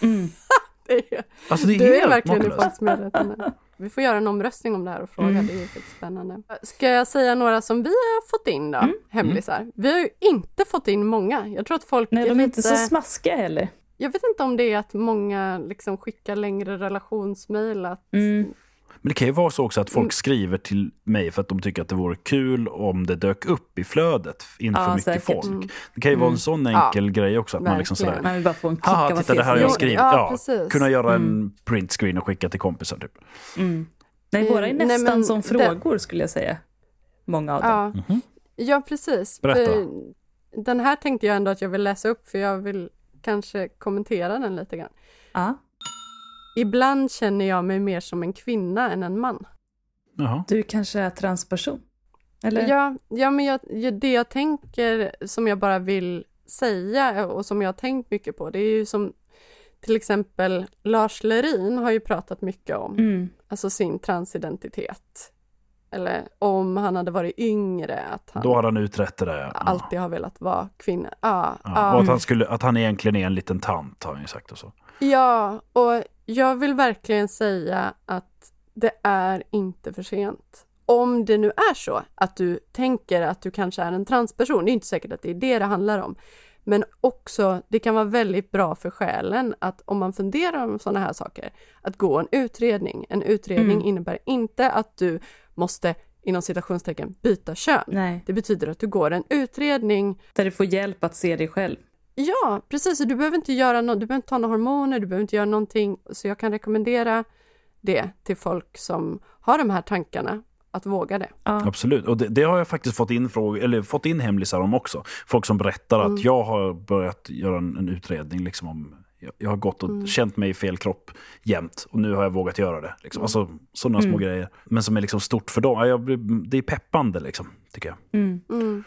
*laughs* *laughs* Det är, Alltså, det är du är verkligen i makalöst. folks medvetande. Vi får göra en omröstning om det här och fråga, Mm. det är ju spännande. Ska jag säga några som vi har fått in då, Mm. hemlisar? Vi har ju inte fått in många. Jag tror att folk Nej, är de är lite... inte så smaskiga heller. Jag vet inte om det är att många liksom skickar längre relationsmejl, att Mm. Men det kan ju vara så också att folk Mm. skriver till mig för att de tycker att det vore kul om det dök upp i flödet inför Ja, mycket säkert. folk. Mm. Det kan ju vara en Mm. sån enkel grej också. Att man liksom sådär, Man vill bara få en kick Haha, titta det här har jag skrivit. ja, Ja, kunna göra en Mm. printscreen och skicka till kompisar. Typ. Mm. Nej, våra är Eh, nej, nästan men som det- frågor skulle jag säga. Många av dem. Ja, ja precis. Berätta. För Den här tänkte jag ändå att jag vill läsa upp för jag vill kanske kommentera den lite grann. Ja. Ibland känner jag mig mer som en kvinna än en man. Jaha. Du kanske är transperson? Eller? Ja, ja men jag, ja, det jag tänker som jag bara vill säga och som jag har tänkt mycket på det är ju som till exempel Lars Lerin har ju pratat mycket om, Mm. alltså sin transidentitet. Eller om han hade varit yngre, att han Då har han utrett det där. Ja. alltid har velat vara kvinna. Ja. ja. Och att han, skulle, att han egentligen är en liten tant har han ju sagt. Och så. Ja, och jag vill verkligen säga att det är inte för sent. Om det nu är så att du tänker att du kanske är en transperson, det är inte säkert att det är det det handlar om, Men också, det kan vara väldigt bra för själen att om man funderar om sådana här saker, att gå en utredning. En utredning Mm. innebär inte att du måste inom citationstecken byta kön. Nej, Det betyder att du går en utredning. där du får hjälp att se dig själv. Ja, precis. Du behöver inte göra något, du behöver inte ta några hormoner, du behöver inte göra någonting. Så jag kan rekommendera det till folk som har de här tankarna, att våga det. Ja. Absolut, och det, det har jag faktiskt fått in, fråg- eller fått in hemlisar om också. Folk som berättar Mm. att jag har börjat göra en, en utredning liksom om jag, jag har gått och Mm. känt mig i fel kropp jämt och nu har jag vågat göra det. Liksom. Mm. Alltså sådana små grejer. Men som är liksom stort för dem. Ja, Jag, det är peppande liksom, tycker jag. Mm. Mm.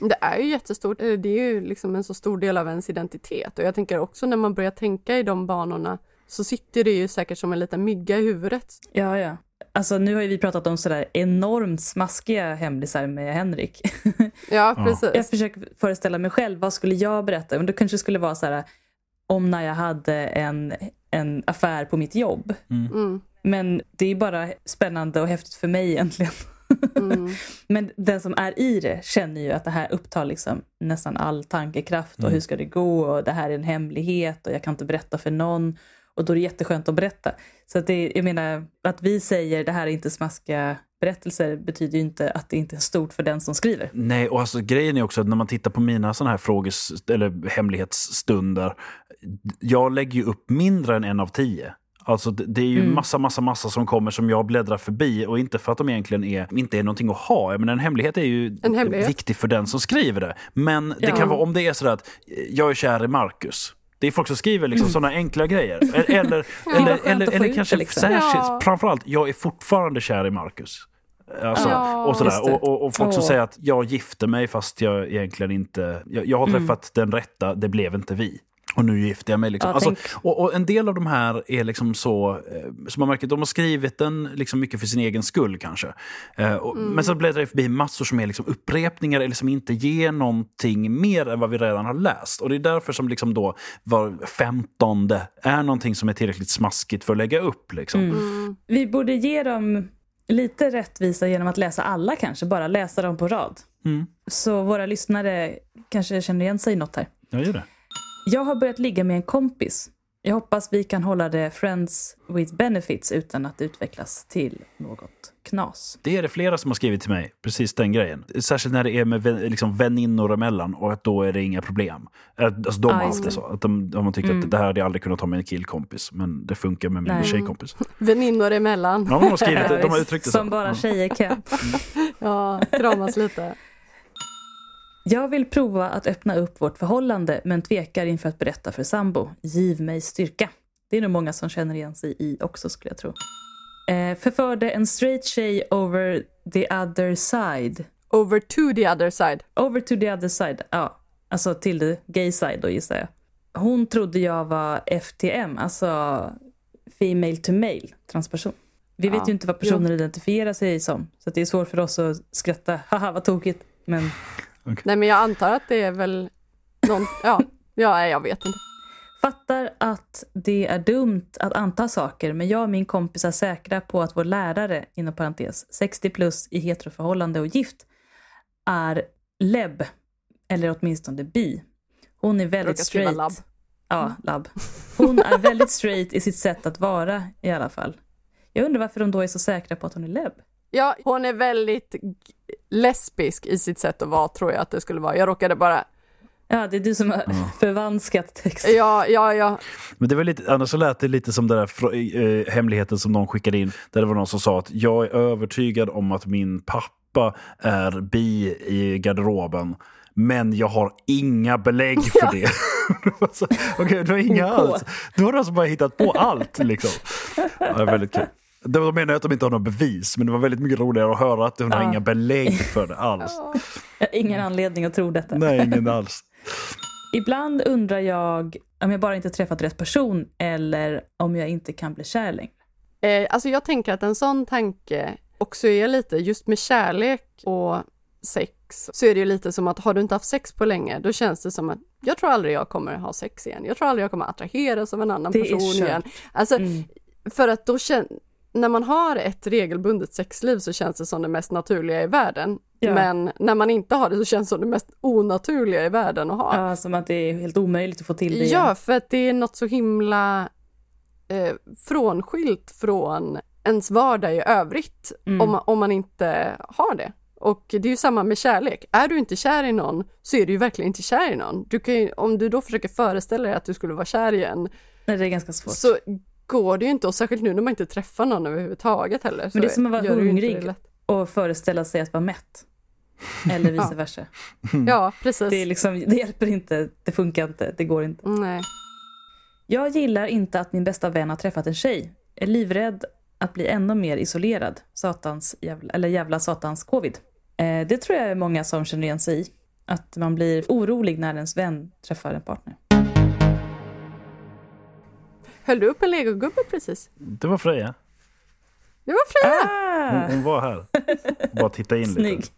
Det är ju jättestort, eh, det är ju liksom en så stor del av ens identitet och jag tänker också när man börjar tänka i de banorna så sitter det ju säkert som en liten mygga i huvudet. Ja, ja. Alltså nu har ju vi pratat om sådär enormt smaskiga hemlisar med Henrik. *laughs* Ja, precis. jag försöker föreställa mig själv, vad skulle jag berätta? Men det kanske skulle vara så här om när jag hade en, en affär på mitt jobb. Mm, Men det är bara spännande och häftigt för mig egentligen. mm, *laughs* Men den som är i det känner ju att det här upptar liksom nästan all tankekraft och Mm. hur ska det gå och det här är en hemlighet och jag kan inte berätta för någon. Och då är det jätteskönt att berätta. Så att det, jag menar, att vi säger det här är inte smaskiga berättelser betyder ju inte att det inte är stort för den som skriver. Nej, och alltså grejen är också att när man tittar på mina sådana här fråges eller hemlighetsstunder. Jag lägger ju upp mindre än en av tio. Alltså det, är ju Mm. massa, massa, massa som kommer som jag bläddrar förbi och inte för att de egentligen är, inte är någonting att ha. Men en hemlighet är ju hemlighet. viktig för den som skriver det. Men det Ja. kan vara om det är sådär att jag är kär i Marcus. Det är folk som skriver liksom Mm. sådana enkla grejer. *laughs* Eller, eller, vad eller, eller, eller kanske liksom. särskilt, Ja. framförallt, jag är fortfarande kär i Marcus. Alltså, Ja, och, sådär. Och, och, och folk som Åh. säger att jag gifte mig fast jag egentligen inte... Jag, jag har Mm. träffat den rätta, det blev inte vi. Och nu gifter jag mig. Liksom. Ja, alltså, och, och en del av de här är liksom så, eh, som man märker, de har skrivit den liksom mycket för sin egen skull kanske. Eh, och, Men så bläddrar jag förbi massor som är liksom upprepningar eller som inte ger någonting mer än vad vi redan har läst. Och det är därför som liksom då var femtonde är någonting som är tillräckligt smaskigt för att lägga upp. Liksom. mm. Vi borde ge dem lite rättvisa genom att läsa alla kanske, bara läsa dem på rad. Mm. Så våra lyssnare kanske känner igen sig i något här. Jag gör det. Jag har börjat ligga med en kompis. Jag hoppas vi kan hålla det friends with benefits utan att utvecklas till något knas. Det är det flera som har skrivit till mig, precis den grejen. Särskilt när det är med vän, liksom väninnor emellan och att då är det inga problem. Alltså de har haft det så. Att de, de har tyckt Mm. att det här hade jag aldrig kunnat ha med en killkompis, men det funkar med min Nej. tjejkompis. *laughs* Väninnor emellan. Ja, de har skrivit det, de har uttryckt det så. Som bara tjejer kan. *laughs* Ja, kramas lite. Jag vill prova att öppna upp vårt förhållande men tvekar inför att berätta för sambo. Giv mig styrka. Det är nog många som känner igen sig i också skulle jag tro. Eh, förförde en straight tjej over the other side. Over to the other side. Over to the other side. Ja, alltså till the gay side då gissar jag. Hon trodde jag var FTM, alltså female to male, transperson. Vi vet Ja, ju inte vad personen identifierar sig som, så det är svårt för oss att skratta. *laughs* Haha, vad tokigt. Men Nej men jag antar att det är väl någon, *laughs* ja, ja jag vet inte. Fattar att det är dumt att anta saker, men jag och min kompis är säkra på att vår lärare, inom parentes, 60 plus i heteroförhållande och gift, är leb, eller åtminstone bi. Hon är väldigt straight. labb. Ja, labb. Hon är väldigt straight i sitt sätt att vara i alla fall. Jag undrar varför de då är så säkra på att hon är leb. Ja, hon är väldigt lesbisk i sitt sätt att vara tror jag att det skulle vara. Jag råkade bara, Ja, det är du som har *laughs* förvanskat text. ja, ja, ja, Men det var lite, annars så lät det lite som den där eh, hemligheten som någon skickade in. Där det var någon som sa att jag är övertygad om att min pappa är bi i garderoben. Men jag har inga belägg för det. *laughs* Så, Okej, du har inga alls. Du har alltså bara hittat på allt liksom. *laughs* Ja, det är väldigt kul. Det var- De menar att de inte har några bevis, men det var väldigt mycket roligare att höra att hon har Ja. inga belägg för det *laughs* alls. Jag har ingen anledning att tro detta. Nej, ingen alls. *laughs* Ibland undrar jag om jag bara inte träffat rätt person eller om jag inte kan bli kär längre. Eh, alltså jag tänker att en sån tanke också är lite, just med kärlek och sex, så är det ju lite som att har du inte haft sex på länge, då känns det som att jag tror aldrig jag kommer ha sex igen. Jag tror aldrig jag kommer attraheras av en annan Det person igen. Alltså, Mm. för att då känner när man har ett regelbundet sexliv så känns det som det mest naturliga i världen. Ja. Men när man inte har det så känns det som det mest onaturliga i världen att ha. Ja, som att det är helt omöjligt att få till det. Ja, för att det är något så himla eh, frånskilt från ens vardag i övrigt Mm. om, man, om man inte har det. Och det är ju samma med kärlek. Är du inte kär i någon så är du ju verkligen inte kär i någon. Du kan ju, om du då försöker föreställa dig att du skulle vara kär igen Nej, det är ganska svårt. så går det ju inte och särskilt nu när man inte träffar någon överhuvudtaget heller. Men det är som att vara hungrig. Och föreställa sig att vara mätt. Eller *laughs* vice Ja. versa. *laughs* Ja, precis. Det, liksom, det hjälper inte, det funkar inte, det går inte. Nej. Jag gillar inte att min bästa vän har träffat en tjej. Är livrädd att bli ännu mer isolerad. Satans jävla, eller jävla satans covid. Eh, det tror jag är många som känner igen sig i. Att man blir orolig när ens vän träffar en partner. Höll du upp en legogubbe precis? Det var Freja. Det var Freja! Hon, Ah! hon var här. Bara titta in Snygg. lite.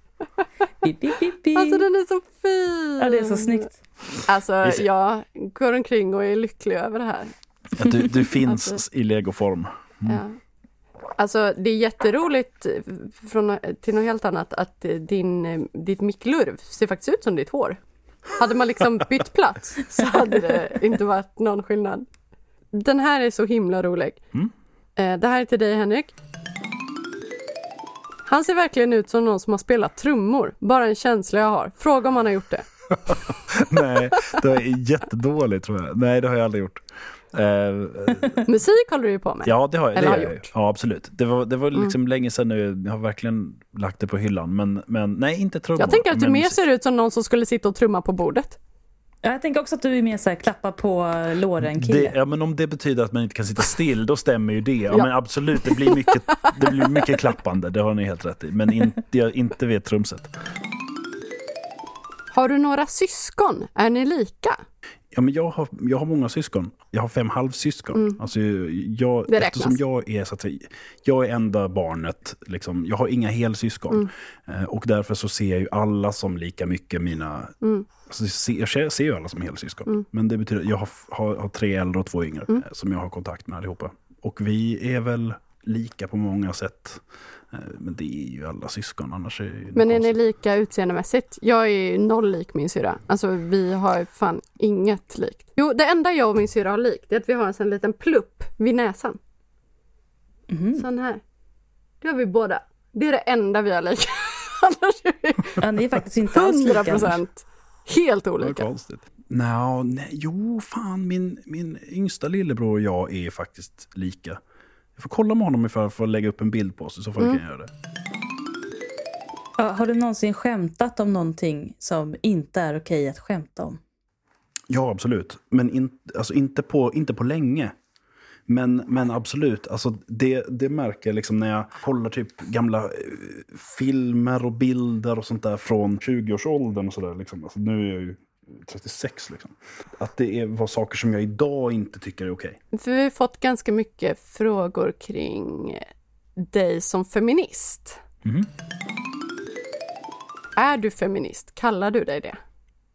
Bip, bip, bip, bip. Alltså den är så fin! Ja, det är så snyggt. Alltså jag går omkring och är lycklig över det här. Att du, du finns Alltså. i legoform. Ja. Alltså det är jätteroligt från, till något helt annat att din, ditt micklurv ser faktiskt ut som ditt hår. Hade man liksom bytt plats så hade det inte varit någon skillnad. Den här är så himla rolig. Mm. Eh, Det här är till dig Henrik. Han ser verkligen ut som någon som har spelat trummor. Bara en känsla jag har. Fråga om han har gjort det. *laughs* Nej, det är jättedåligt tror jag. Nej, det har jag aldrig gjort. Eh, Musik håller du ju på med. ja, det har jag. Eller Det har jag. gjort. Ja, absolut. Det var, det var liksom länge sedan nu. Jag har verkligen lagt det på hyllan. Men, men nej, inte trummor. Jag tänker att du mer musik. ser ut som någon som skulle sitta och trumma på bordet. Ja, jag tänker också att du är mer så här, klappa på låren Det, kille. ja, men om det betyder att man inte kan sitta still, då stämmer ju det. Ja, Ja. men absolut, det blir, mycket, det blir mycket klappande. Det har ni helt rätt i. Men inte, jag, inte vid ett trumset. Har du några syskon? Är ni lika? Ja, men jag, har, jag har många syskon. Jag har fem halvsyskon. Alltså, jag, Mm. Det eftersom jag är, så att säga, jag är enda barnet. Liksom, jag har inga helsyskon. Mm. Eh, och därför så ser jag ju alla som lika mycket mina... Mm. Alltså, jag ser, jag ser- ju alla som helsyskon. Men det betyder att jag har, har, har tre äldre och två yngre Mm. eh, som jag har kontakt med allihopa. Och vi är väl lika på många sätt. Eh, men det är ju alla syskon, annars är det ju Men är ni konstigt. lika utseendemässigt? Jag är ju noll lik min syra. Alltså vi har ju fan inget likt. Jo, det enda jag och min syra har likt är att vi har en sån liten plupp vid näsan. Mhm. Sån här. Det har vi båda. Det är det enda vi har lika. *laughs* Annars är vi Ja, ni är faktiskt inte alls lika. 100 procent helt olika. konstigt. Nå, nej, jo, fan, min, min yngsta lillebror och jag är faktiskt lika. Jag får kolla med honom ifall jag får lägga upp en bild på oss, i så fall Mm. kan jag göra det. Ja, har du någonsin skämtat om någonting som inte är okej att skämta om? Ja, absolut. Men in, alltså, inte, på, inte på länge. Men, men absolut, alltså, det, det märker jag liksom när jag kollar typ gamla eh, filmer och bilder och sånt där från 20-årsåldern och sådär. Liksom. Alltså, nu är jag ju 36 liksom. Att det är, var saker som jag idag inte tycker är okej. För vi har fått ganska mycket frågor kring dig som feminist. Mhm. Är du feminist? Kallar du dig det?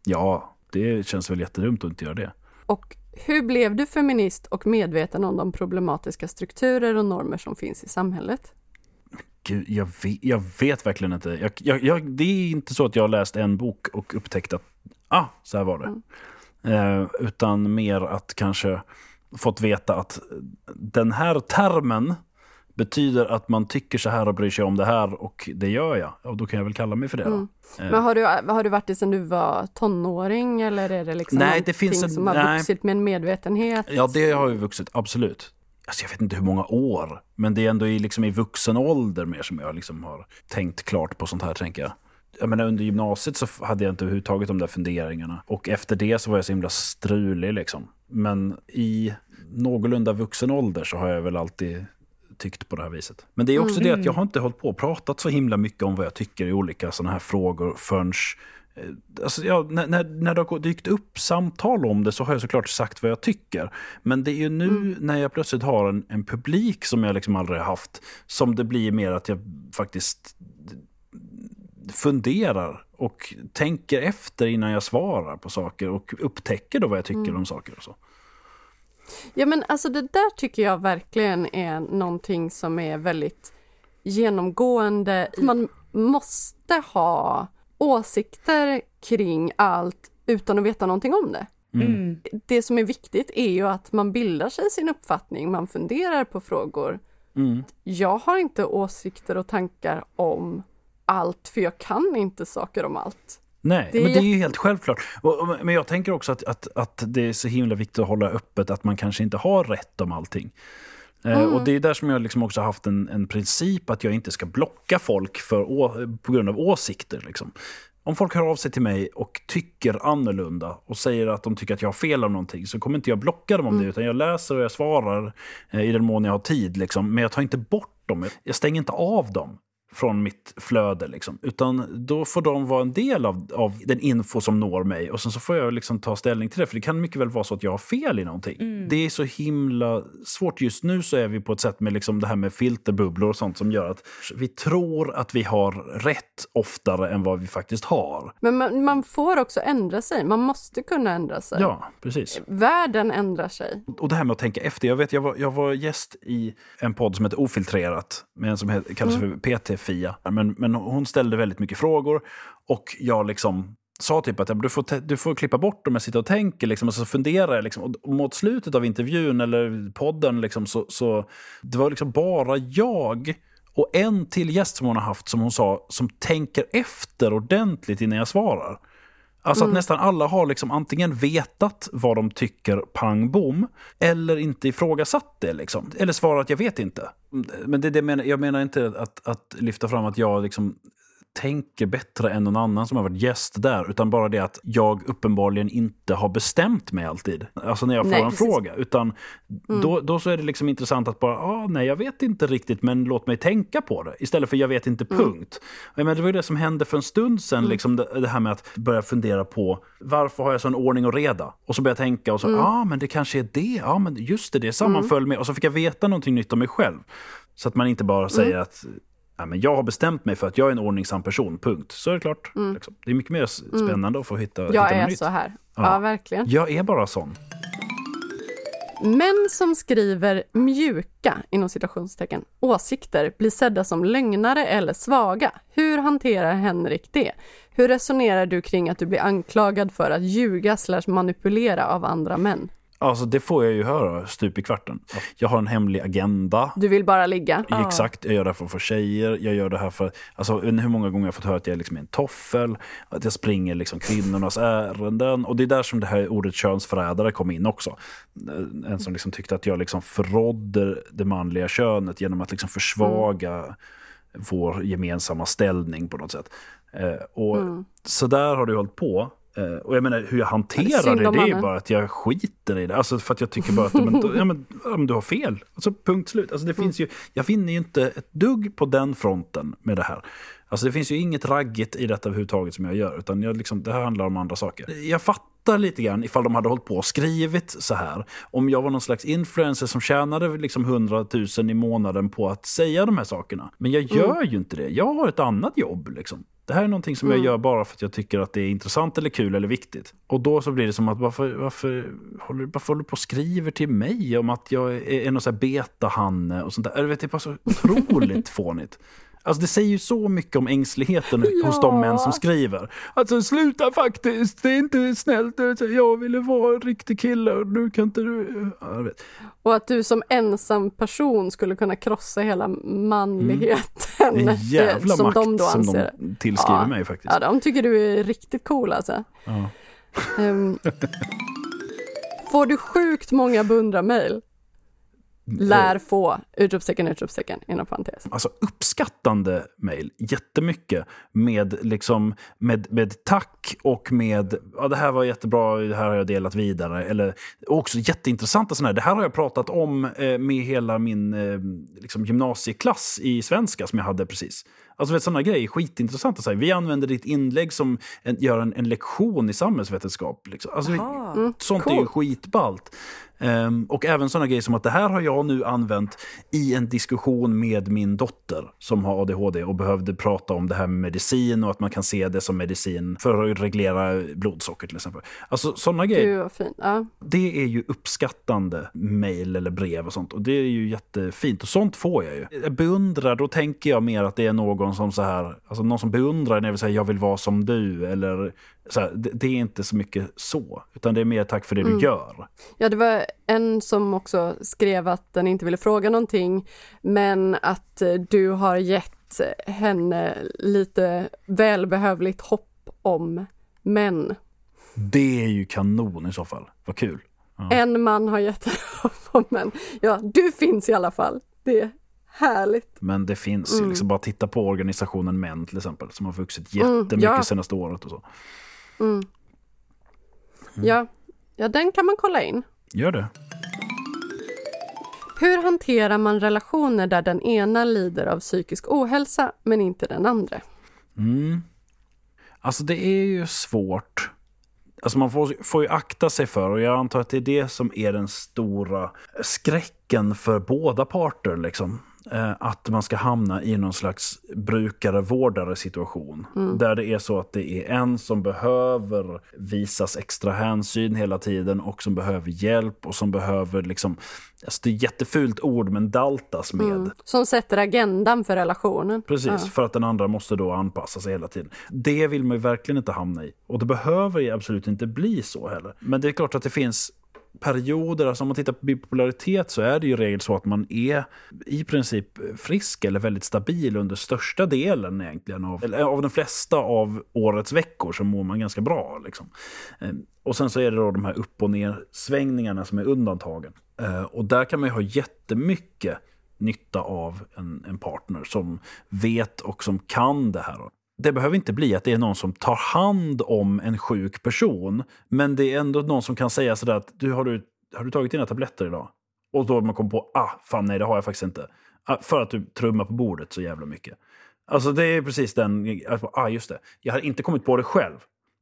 Ja, det känns väl jättedumt att inte göra det. Och hur blev du feminist och medveten om de problematiska strukturer och normer som finns i samhället? Gud, jag vet, jag vet verkligen inte. Jag, jag, jag, det är inte så att jag har läst en bok och upptäckt att ah, så här var det. Eh, utan mer att kanske fått veta att den här termen betyder att man tycker så här och bryr sig om det här och det gör jag. Och då kan jag väl kalla mig för det. Mm. Eh, Men har du, har du varit det sedan du var tonåring eller är det liksom Nej, det finns en- som har nej. vuxit med en medvetenhet? Ja, det har ju vuxit, absolut. Alltså jag vet inte hur många år, men det är ändå i, liksom i vuxen ålder mer som jag liksom har tänkt klart på sånt här, tänker jag. Jag menar, under gymnasiet så hade jag inte överhuvudtaget de där funderingarna. Och efter det så var jag så himla strulig liksom. Men i någorlunda vuxen ålder så har jag väl alltid tyckt på det här viset. Men det är också det att jag har inte hållit på och pratat så himla mycket om vad jag tycker i olika sådana här frågor förrän eh, Alltså, ja, när, när, när det har dykt upp samtal om det så har jag såklart sagt vad jag tycker. Men det är ju nu när jag plötsligt har en, en publik som jag liksom aldrig har haft som det blir mer att jag faktiskt funderar och tänker efter innan jag svarar på saker och upptäcker då vad jag tycker om saker och så. Ja men alltså det där tycker jag verkligen är någonting som är väldigt genomgående. Man måste ha åsikter kring allt utan att veta någonting om det. Mm. Det som är viktigt är ju att man bildar sig sin uppfattning, man funderar på frågor. Mm. Jag har inte åsikter och tankar om allt, för jag kan inte saker om allt. Nej, Det men det är ju helt självklart. Och, och, men jag tänker också att, att, att det är så himla viktigt att hålla öppet att man kanske inte har rätt om allting. Eh, Mm. och det är där som jag liksom också haft en, en princip att jag inte ska blocka folk för, å, på grund av åsikter. Liksom. Om folk hör av sig till mig och tycker annorlunda och säger att de tycker att jag har fel om någonting så kommer inte jag blocka dem om Mm. det utan jag läser och jag svarar eh, i den mån jag har tid. Liksom. Men jag tar inte bort dem. Jag stänger inte av dem från mitt flöde. Liksom. Utan då får de vara en del av, av den info som når mig. Och sen så får jag liksom ta ställning till det. För det kan mycket väl vara så att jag har fel i någonting. Det är så himla svårt. Just nu så är vi på ett sätt med liksom det här med filterbubblor och sånt som gör att vi tror att vi har rätt oftare än vad vi faktiskt har. Men man, man får också ändra sig, man måste kunna ändra sig. Ja, precis. Världen ändrar sig. Och det här med att tänka efter. Jag vet, jag var, jag var gäst i en podd som heter Ofiltrerat, med en som heter, kallas för Fia. Men, men hon ställde väldigt mycket frågor och jag liksom sa typ att du, får du får klippa bort dem jag sitter och tänker. Liksom, och så funderar jag. Liksom, och mot slutet av intervjun eller podden liksom, så, så det var liksom bara jag och en till gäst som hon har haft som hon sa som tänker efter ordentligt innan jag svarar. Alltså att nästan alla har liksom antingen vetat vad de tycker pang bom eller inte ifrågasatt det. Liksom. Eller svarat jag vet inte. Men det, det menar, jag menar inte att, att lyfta fram att jag liksom tänker bättre än någon annan som har varit gäst där. Utan bara det att jag uppenbarligen inte har bestämt mig alltid. Alltså när jag får Nej, en precis. fråga. Utan då, då så är det liksom intressant att bara, ah, nej jag vet inte riktigt men låt mig tänka på det. Istället för jag vet inte punkt. Jag menar, det var ju det som hände för en stund sedan. Liksom det, det här med att börja fundera på varför har jag sån ordning och reda? Och så börjar jag tänka och så, ja ah, men det kanske är det. Ja men just det, det sammanföll med. Och så fick jag veta någonting nytt om mig själv. Så att man inte bara säger att Ja, men jag har bestämt mig för att jag är en ordningsam person, punkt. Så är det klart. Liksom. Det är mycket mer s- spännande att få hitta, hitta Jag något är nytt. så här. Ja, Ja. verkligen. Jag är bara sån. Män som skriver mjuka, inom citationstecken, åsikter blir sedda som lögnare eller svaga. Hur hanterar Henrik det? Hur resonerar du kring att du blir anklagad för att ljuga slash manipulera av andra män? Alltså det får jag ju höra stup i kvarten. Jag har en hemlig agenda. Du vill bara ligga? Exakt, jag gör det här för att få tjejer. Jag gör det här för, alltså vet inte hur många gånger jag fått höra att jag liksom är en toffel. Att jag springer liksom kvinnornas ärenden. Och det är där som det här ordet könsförrädare kom in också. En som liksom tyckte att jag liksom förrådde det manliga könet genom att liksom försvaga vår gemensamma ställning på något sätt. Eh, och Så där har det hållit på. Eh, och jag menar hur jag hanterar det, om det är bara att jag skiter i det. Alltså för att jag tycker bara att men, ja, men, ja, men du har fel. Alltså punkt slut. Alltså, det finns ju, jag finner ju inte ett dugg på den fronten med det här. Alltså det finns ju inget raggigt i detta överhuvudtaget som jag gör. Utan jag liksom, det här handlar om andra saker. Jag fattar lite grann ifall de hade hållit på och skrivit så här. Om jag var någon slags influencer som tjänade liksom 100 000 i månaden på att säga de här sakerna. Men jag gör ju inte det. Jag har ett annat jobb. Liksom. Det här är någonting som jag gör bara för att jag tycker att det är intressant eller kul eller viktigt. Och då så blir det som att varför, varför, håller, varför håller du på och skriver till mig om att jag är, är någon beta-Hanne och sånt där? Jag vet, det är bara så otroligt *laughs* fånigt. Alltså det säger ju så mycket om ängsligheten hos de män som skriver. Alltså sluta faktiskt, det är inte snällt. Jag ville vara en riktig kille och nu kan inte du... Ja. Och att du som ensam person skulle kunna krossa hela manligheten. Är en *laughs* jävla som makt de då som anser. de tillskriver Ja. mig faktiskt. Ja, de tycker du är riktigt cool alltså. Ja. Ehm, *laughs* får du sjukt många beundrar-mail? Lär få, utropstecken, utropstecken, inom parentes. Alltså uppskattande mejl, jättemycket. Med, liksom, med, med tack och med ja, det här var jättebra, det här har jag delat vidare. Eller också jätteintressanta sådana här. Det här har jag pratat om eh, med hela min eh, liksom, gymnasieklass i svenska som jag hade precis. Alltså vet, sådana grejer är skitintressanta. Så här, vi använder ditt inlägg som en, gör en, en lektion i samhällsvetenskap. Liksom. Alltså, Aha. Sånt är ju coolt. skitballt. Um, och även sådana grejer som att det här har jag nu använt i en diskussion med min dotter som har ADHD och behövde prata om det här med medicin och att man kan se det som medicin för att reglera blodsocker till exempel. Alltså sådana grejer. Ja. Det är ju uppskattande mejl eller brev och sånt och det är ju jättefint och sånt får jag ju. Jag beundrar, då tänker jag mer att det är någon som så här, alltså någon som beundrar när jag vill säga jag vill vara som du eller här, det, det, är inte så mycket så, utan det är mer tack för det mm. du gör. Ja, det var en som också skrev att den inte ville fråga någonting, men att du har gett henne lite välbehövligt hopp om män. Det är ju kanon i så fall, vad kul. Ja. En man har gett henne *laughs* hopp om män. Ja, du finns i alla fall. Det är härligt. Men det finns mm. ju, liksom bara titta på organisationen Män till exempel, som har vuxit jättemycket mm, ja. senaste året och så. Mm. Mm. Ja. ja, den kan man kolla in. Gör det. Hur hanterar man relationer där den ena lider av psykisk ohälsa men inte den andra? Mm. Alltså det är ju svårt. Alltså man får, får ju akta sig för, och jag antar att det är det som är den stora skräcken för båda parter. Liksom. Eh, att man ska hamna i någon slags brukare-vårdare situation. Mm. Där det är så att det är en som behöver visas extra hänsyn hela tiden och som behöver hjälp och som behöver liksom, alltså det är ett jättefult ord men daltas med. Mm. Som sätter agendan för relationen. Precis, ja. för att den andra måste då anpassa sig hela tiden. Det vill man ju verkligen inte hamna i. Och det behöver ju absolut inte bli så heller. Men det är klart att det finns perioder, alltså om man tittar på bipolaritet så är det ju i regel så att man är i princip frisk eller väldigt stabil under största delen egentligen av, eller av de flesta av årets veckor så mår man ganska bra. Liksom. Eh, och sen så är det då de här upp och ner svängningarna som är undantagen. Eh, och där kan man ju ha jättemycket nytta av en, en partner som vet och som kan det här det behöver inte bli att det är någon som tar hand om en sjuk person. Men det är ändå någon som kan säga sådär att du, har, du, har du tagit dina tabletter idag? Och då man kommer på, ah, fan nej det har jag faktiskt inte. Ah, för att du trummar på bordet så jävla mycket. Alltså det är precis den, alltså, ah just det, jag hade inte kommit på det själv.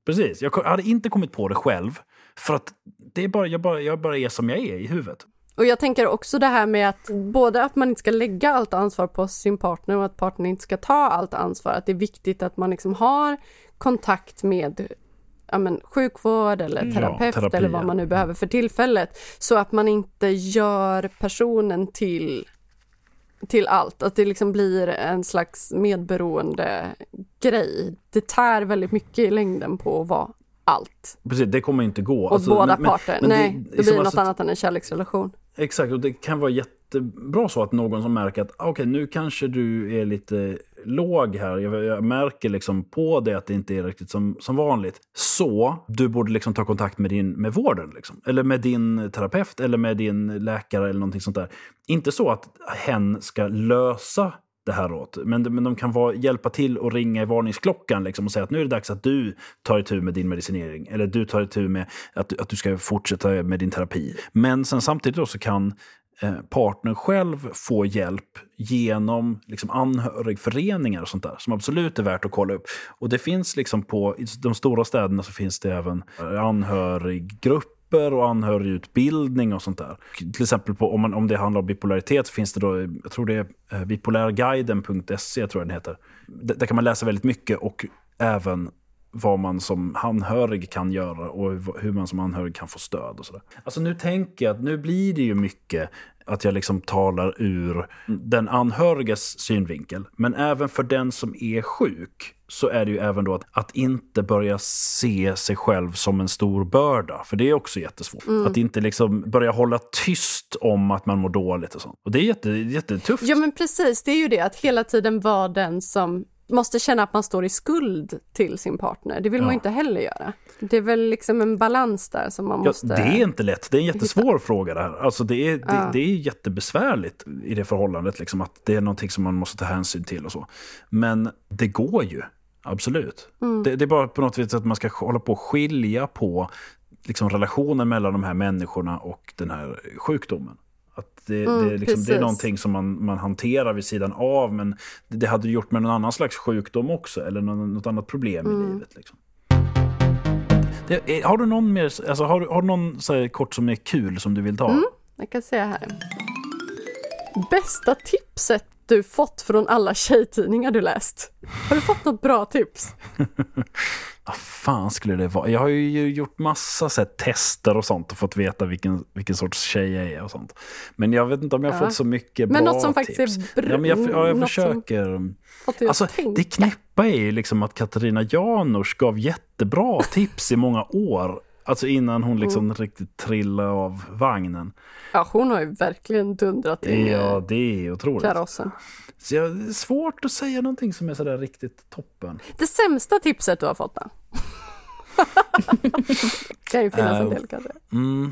Precis, jag hade inte kommit på det själv. För att det är bara, jag, bara, jag bara är som jag är i huvudet. Och jag tänker också det här med att både att man inte ska lägga allt ansvar på sin partner och att partnern inte ska ta allt ansvar. Att det är viktigt att man liksom har kontakt med ja, men, sjukvård eller terapeut ja, eller vad man nu behöver för tillfället. Så att man inte gör personen till, till allt. Att det liksom blir en slags medberoende grej. Det tär väldigt mycket i längden på att vara allt. Precis, det kommer inte gå. Åt alltså, båda men, parter. Men, Nej, det, det blir något alltså, annat än en kärleksrelation. Exakt, och det kan vara jättebra så att någon som märker att ah, okej, okay, nu kanske du är lite låg här. Jag, jag, märker liksom på det att det inte är riktigt som, som vanligt. Så du borde liksom ta kontakt med, din, med vården. Liksom. Eller med din terapeut eller med din läkare eller någonting sånt där. Inte så att hen ska lösa det här åt. Men, men de kan vara, hjälpa till och ringa i varningsklockan liksom, och säga att nu är det dags att du tar itu med din medicinering. Eller du tar itu med att, att du ska fortsätta med din terapi. Men sen samtidigt då så kan eh, partnern själv få hjälp genom liksom anhörigföreningar och sånt där som absolut är värt att kolla upp. Och det finns liksom på i de stora städerna så finns det även eh, anhöriggrupper grupper och anhörigutbildning och sånt där. Till exempel på, om, man, om det handlar om bipolaritet så finns det då, jag tror det är eh, bipolärguiden.se tror jag den heter. Där kan man läsa väldigt mycket och även vad man som anhörig kan göra och hur man som anhörig kan få stöd. och sådär. Alltså nu tänker jag att nu blir det ju mycket att jag liksom talar ur den anhöriges synvinkel. Men även för den som är sjuk så är det ju även då att, att inte börja se sig själv som en stor börda. För det är också jättesvårt. Mm. Att inte liksom börja hålla tyst om att man mår dåligt och sånt. Och det är jätte, jättetufft. Ja men precis, det är ju det att hela tiden vara den som måste känna att man står i skuld till sin partner. Det vill ja. man inte heller göra. Det är väl liksom en balans där som man måste... Ja, det är inte lätt. Det är en jättesvår hitta. fråga det här. Alltså det, är, det, ja. det är jättebesvärligt i det förhållandet. Liksom, att det är någonting som man måste ta hänsyn till och så. Men det går ju. Absolut. Mm. Det, det, är bara på något vis att man ska hålla på och skilja på liksom, relationen mellan de här människorna och den här sjukdomen. Att det, mm, det, liksom, det, är någonting som man, man hanterar vid sidan av men det, det hade du gjort med någon annan slags sjukdom också eller någon, något annat problem mm. i livet. Liksom. Det, är, har du någon mer, alltså, har, har du någon så kort som är kul som du vill ta? Jag kan se här. Bästa tipset du fått från alla tjejtidningar du läst? Har du fått något bra tips? *laughs* Vad fan skulle det vara? Jag har ju gjort massa så här, tester och sånt och fått veta vilken, vilken sorts tjej jag är och sånt. Men jag vet inte om jag har Ja. fått så mycket Men bra något som faktiskt tips. är br- ja, men jag, ja, jag som- försöker. Att Alltså, det knäppa är ju liksom att Katarina Janouch gav jättebra tips i många år. Alltså innan hon liksom Mm. riktigt trillade av vagnen. Ja, hon har ju verkligen dundrat in Ja, det är otroligt. karossen. Så jag, det är svårt att säga någonting som är sådär riktigt toppen. Det sämsta tipset du har fått då? *laughs* kan ju finnas en Eh, del kanske. Mm.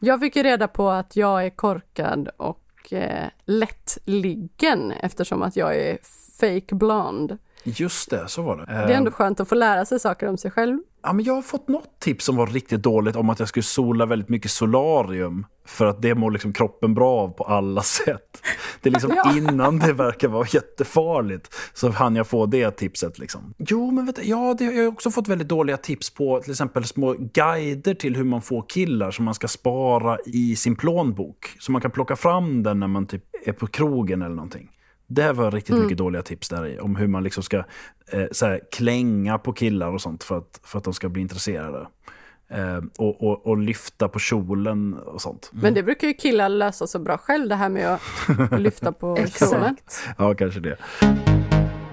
Jag fick ju reda på att jag är korkad och eh, lättliggen eftersom att jag är fake blond. Just det, så var det. Det är ändå skönt att få lära sig saker om sig själv. Ja, men jag har fått något tips som var riktigt dåligt om att jag skulle sola väldigt mycket solarium. För att det mår liksom kroppen bra av på alla *laughs* sätt. Det är liksom *laughs* Ja. innan det verkar vara jättefarligt så hann jag få det tipset. Liksom. Jo, men vet du, ja, det, jag har också fått väldigt dåliga tips på till exempel små guider till hur man får killar som man ska spara i sin plånbok. Så man kan plocka fram den när man typ är på krogen eller någonting. Det var riktigt mycket dåliga tips där i, om hur man liksom ska eh, så här, klänga på killar och sånt för att, för att de ska bli intresserade. Eh, och, och, och lyfta på kjolen och sånt. Men det brukar ju killar lösa så bra själv det här med att *laughs* lyfta på kjolen. Ja, kanske det.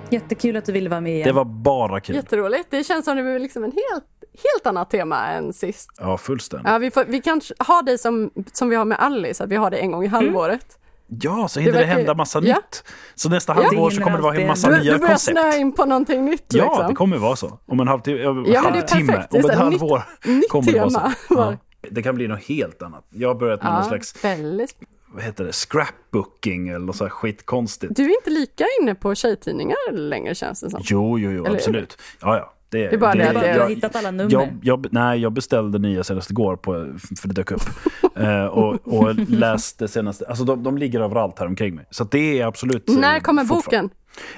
Jättekul att du ville vara med igen. Det var bara kul. Jätteroligt. Det känns som det är liksom en helt, helt annat tema än sist. Ja, fullständigt. Ja, vi, får, vi kanske har dig som, som vi har med Alice, att vi har det en gång i halvåret. Ja, så hinner det, verkar ju- hända massa Ja. nytt. Så nästa Ja. halvår Det så kommer det vara en massa Du, nya du börjar koncept. snöa in på någonting nytt Ja, liksom. det kommer vara så. Om en halvtimme, Ja, det halvtimme. Det om ett halvår nytt kommer det vara så. Ja. Det kan bli något helt annat. Jag har börjat med någon Ja, slags, väldigt. vad heter det, scrapbooking eller något så här skitkonstigt. Du är inte lika inne på tjejtidningar längre känns det som. Jo, jo, jo, Eller- absolut. Ja, ja. Det, Det är bara det det- du har jag, hittat alla nummer. jag, jag, nej, jag beställde nya senast igår, på, för det dök upp. *laughs* eh, och, och läste senaste, alltså de, de ligger överallt här omkring mig. Så det är absolut... När kommer boken?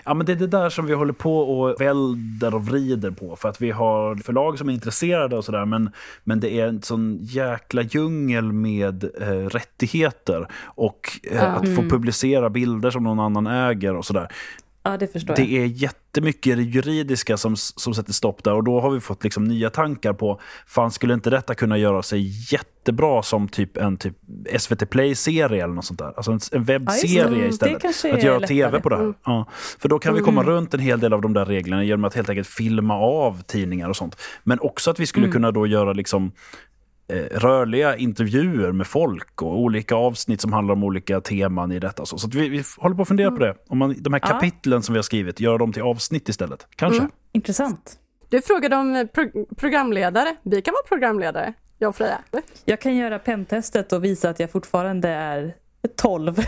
Ja, men det är det där som vi håller på och välder och vrider på. För att vi har förlag som är intresserade och sådär. Men, men det är en sån jäkla djungel med eh, rättigheter. Och eh, att få Mm. publicera bilder som någon annan äger och sådär. Ja, det förstår jag. Det är jättemycket juridiska som, som sätter stopp där. Och då har vi fått liksom nya tankar på, fan skulle inte detta kunna göra sig jättebra som typ en typ SVT Play-serie eller något sånt där? Alltså en, en webbserie Mm, det istället. Att göra lättare. Mm. tv på det här. Ja. För då kan vi komma runt en hel del av de där reglerna genom att helt enkelt filma av tidningar och sånt. Men också att vi skulle Mm. kunna då göra liksom rörliga intervjuer med folk och olika avsnitt som handlar om olika teman i detta. Så, så att vi, vi håller på att fundera på det. Om man, de här Ja. kapitlen som vi har skrivit, göra dem till avsnitt istället. Kanske. Mm. Intressant. Du frågade om eh, pro programledare. Vi kan vara programledare, jag och Freja. Jag kan göra pentestet och visa att jag fortfarande är 12. *laughs*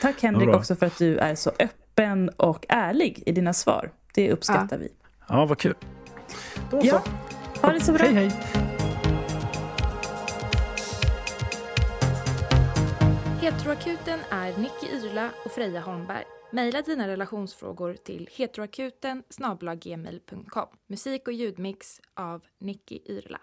Tack Henrik också för att du är så öppen och ärlig i dina svar. Det uppskattar vi. Ja, vad kul. Då Ja, så. Ha det så bra. Hej, hej. Heteroakuten är Nicky Irla och Freja Holmberg. Maila dina relationsfrågor till heteroakuten. Musik och ljudmix av Nicky Irla.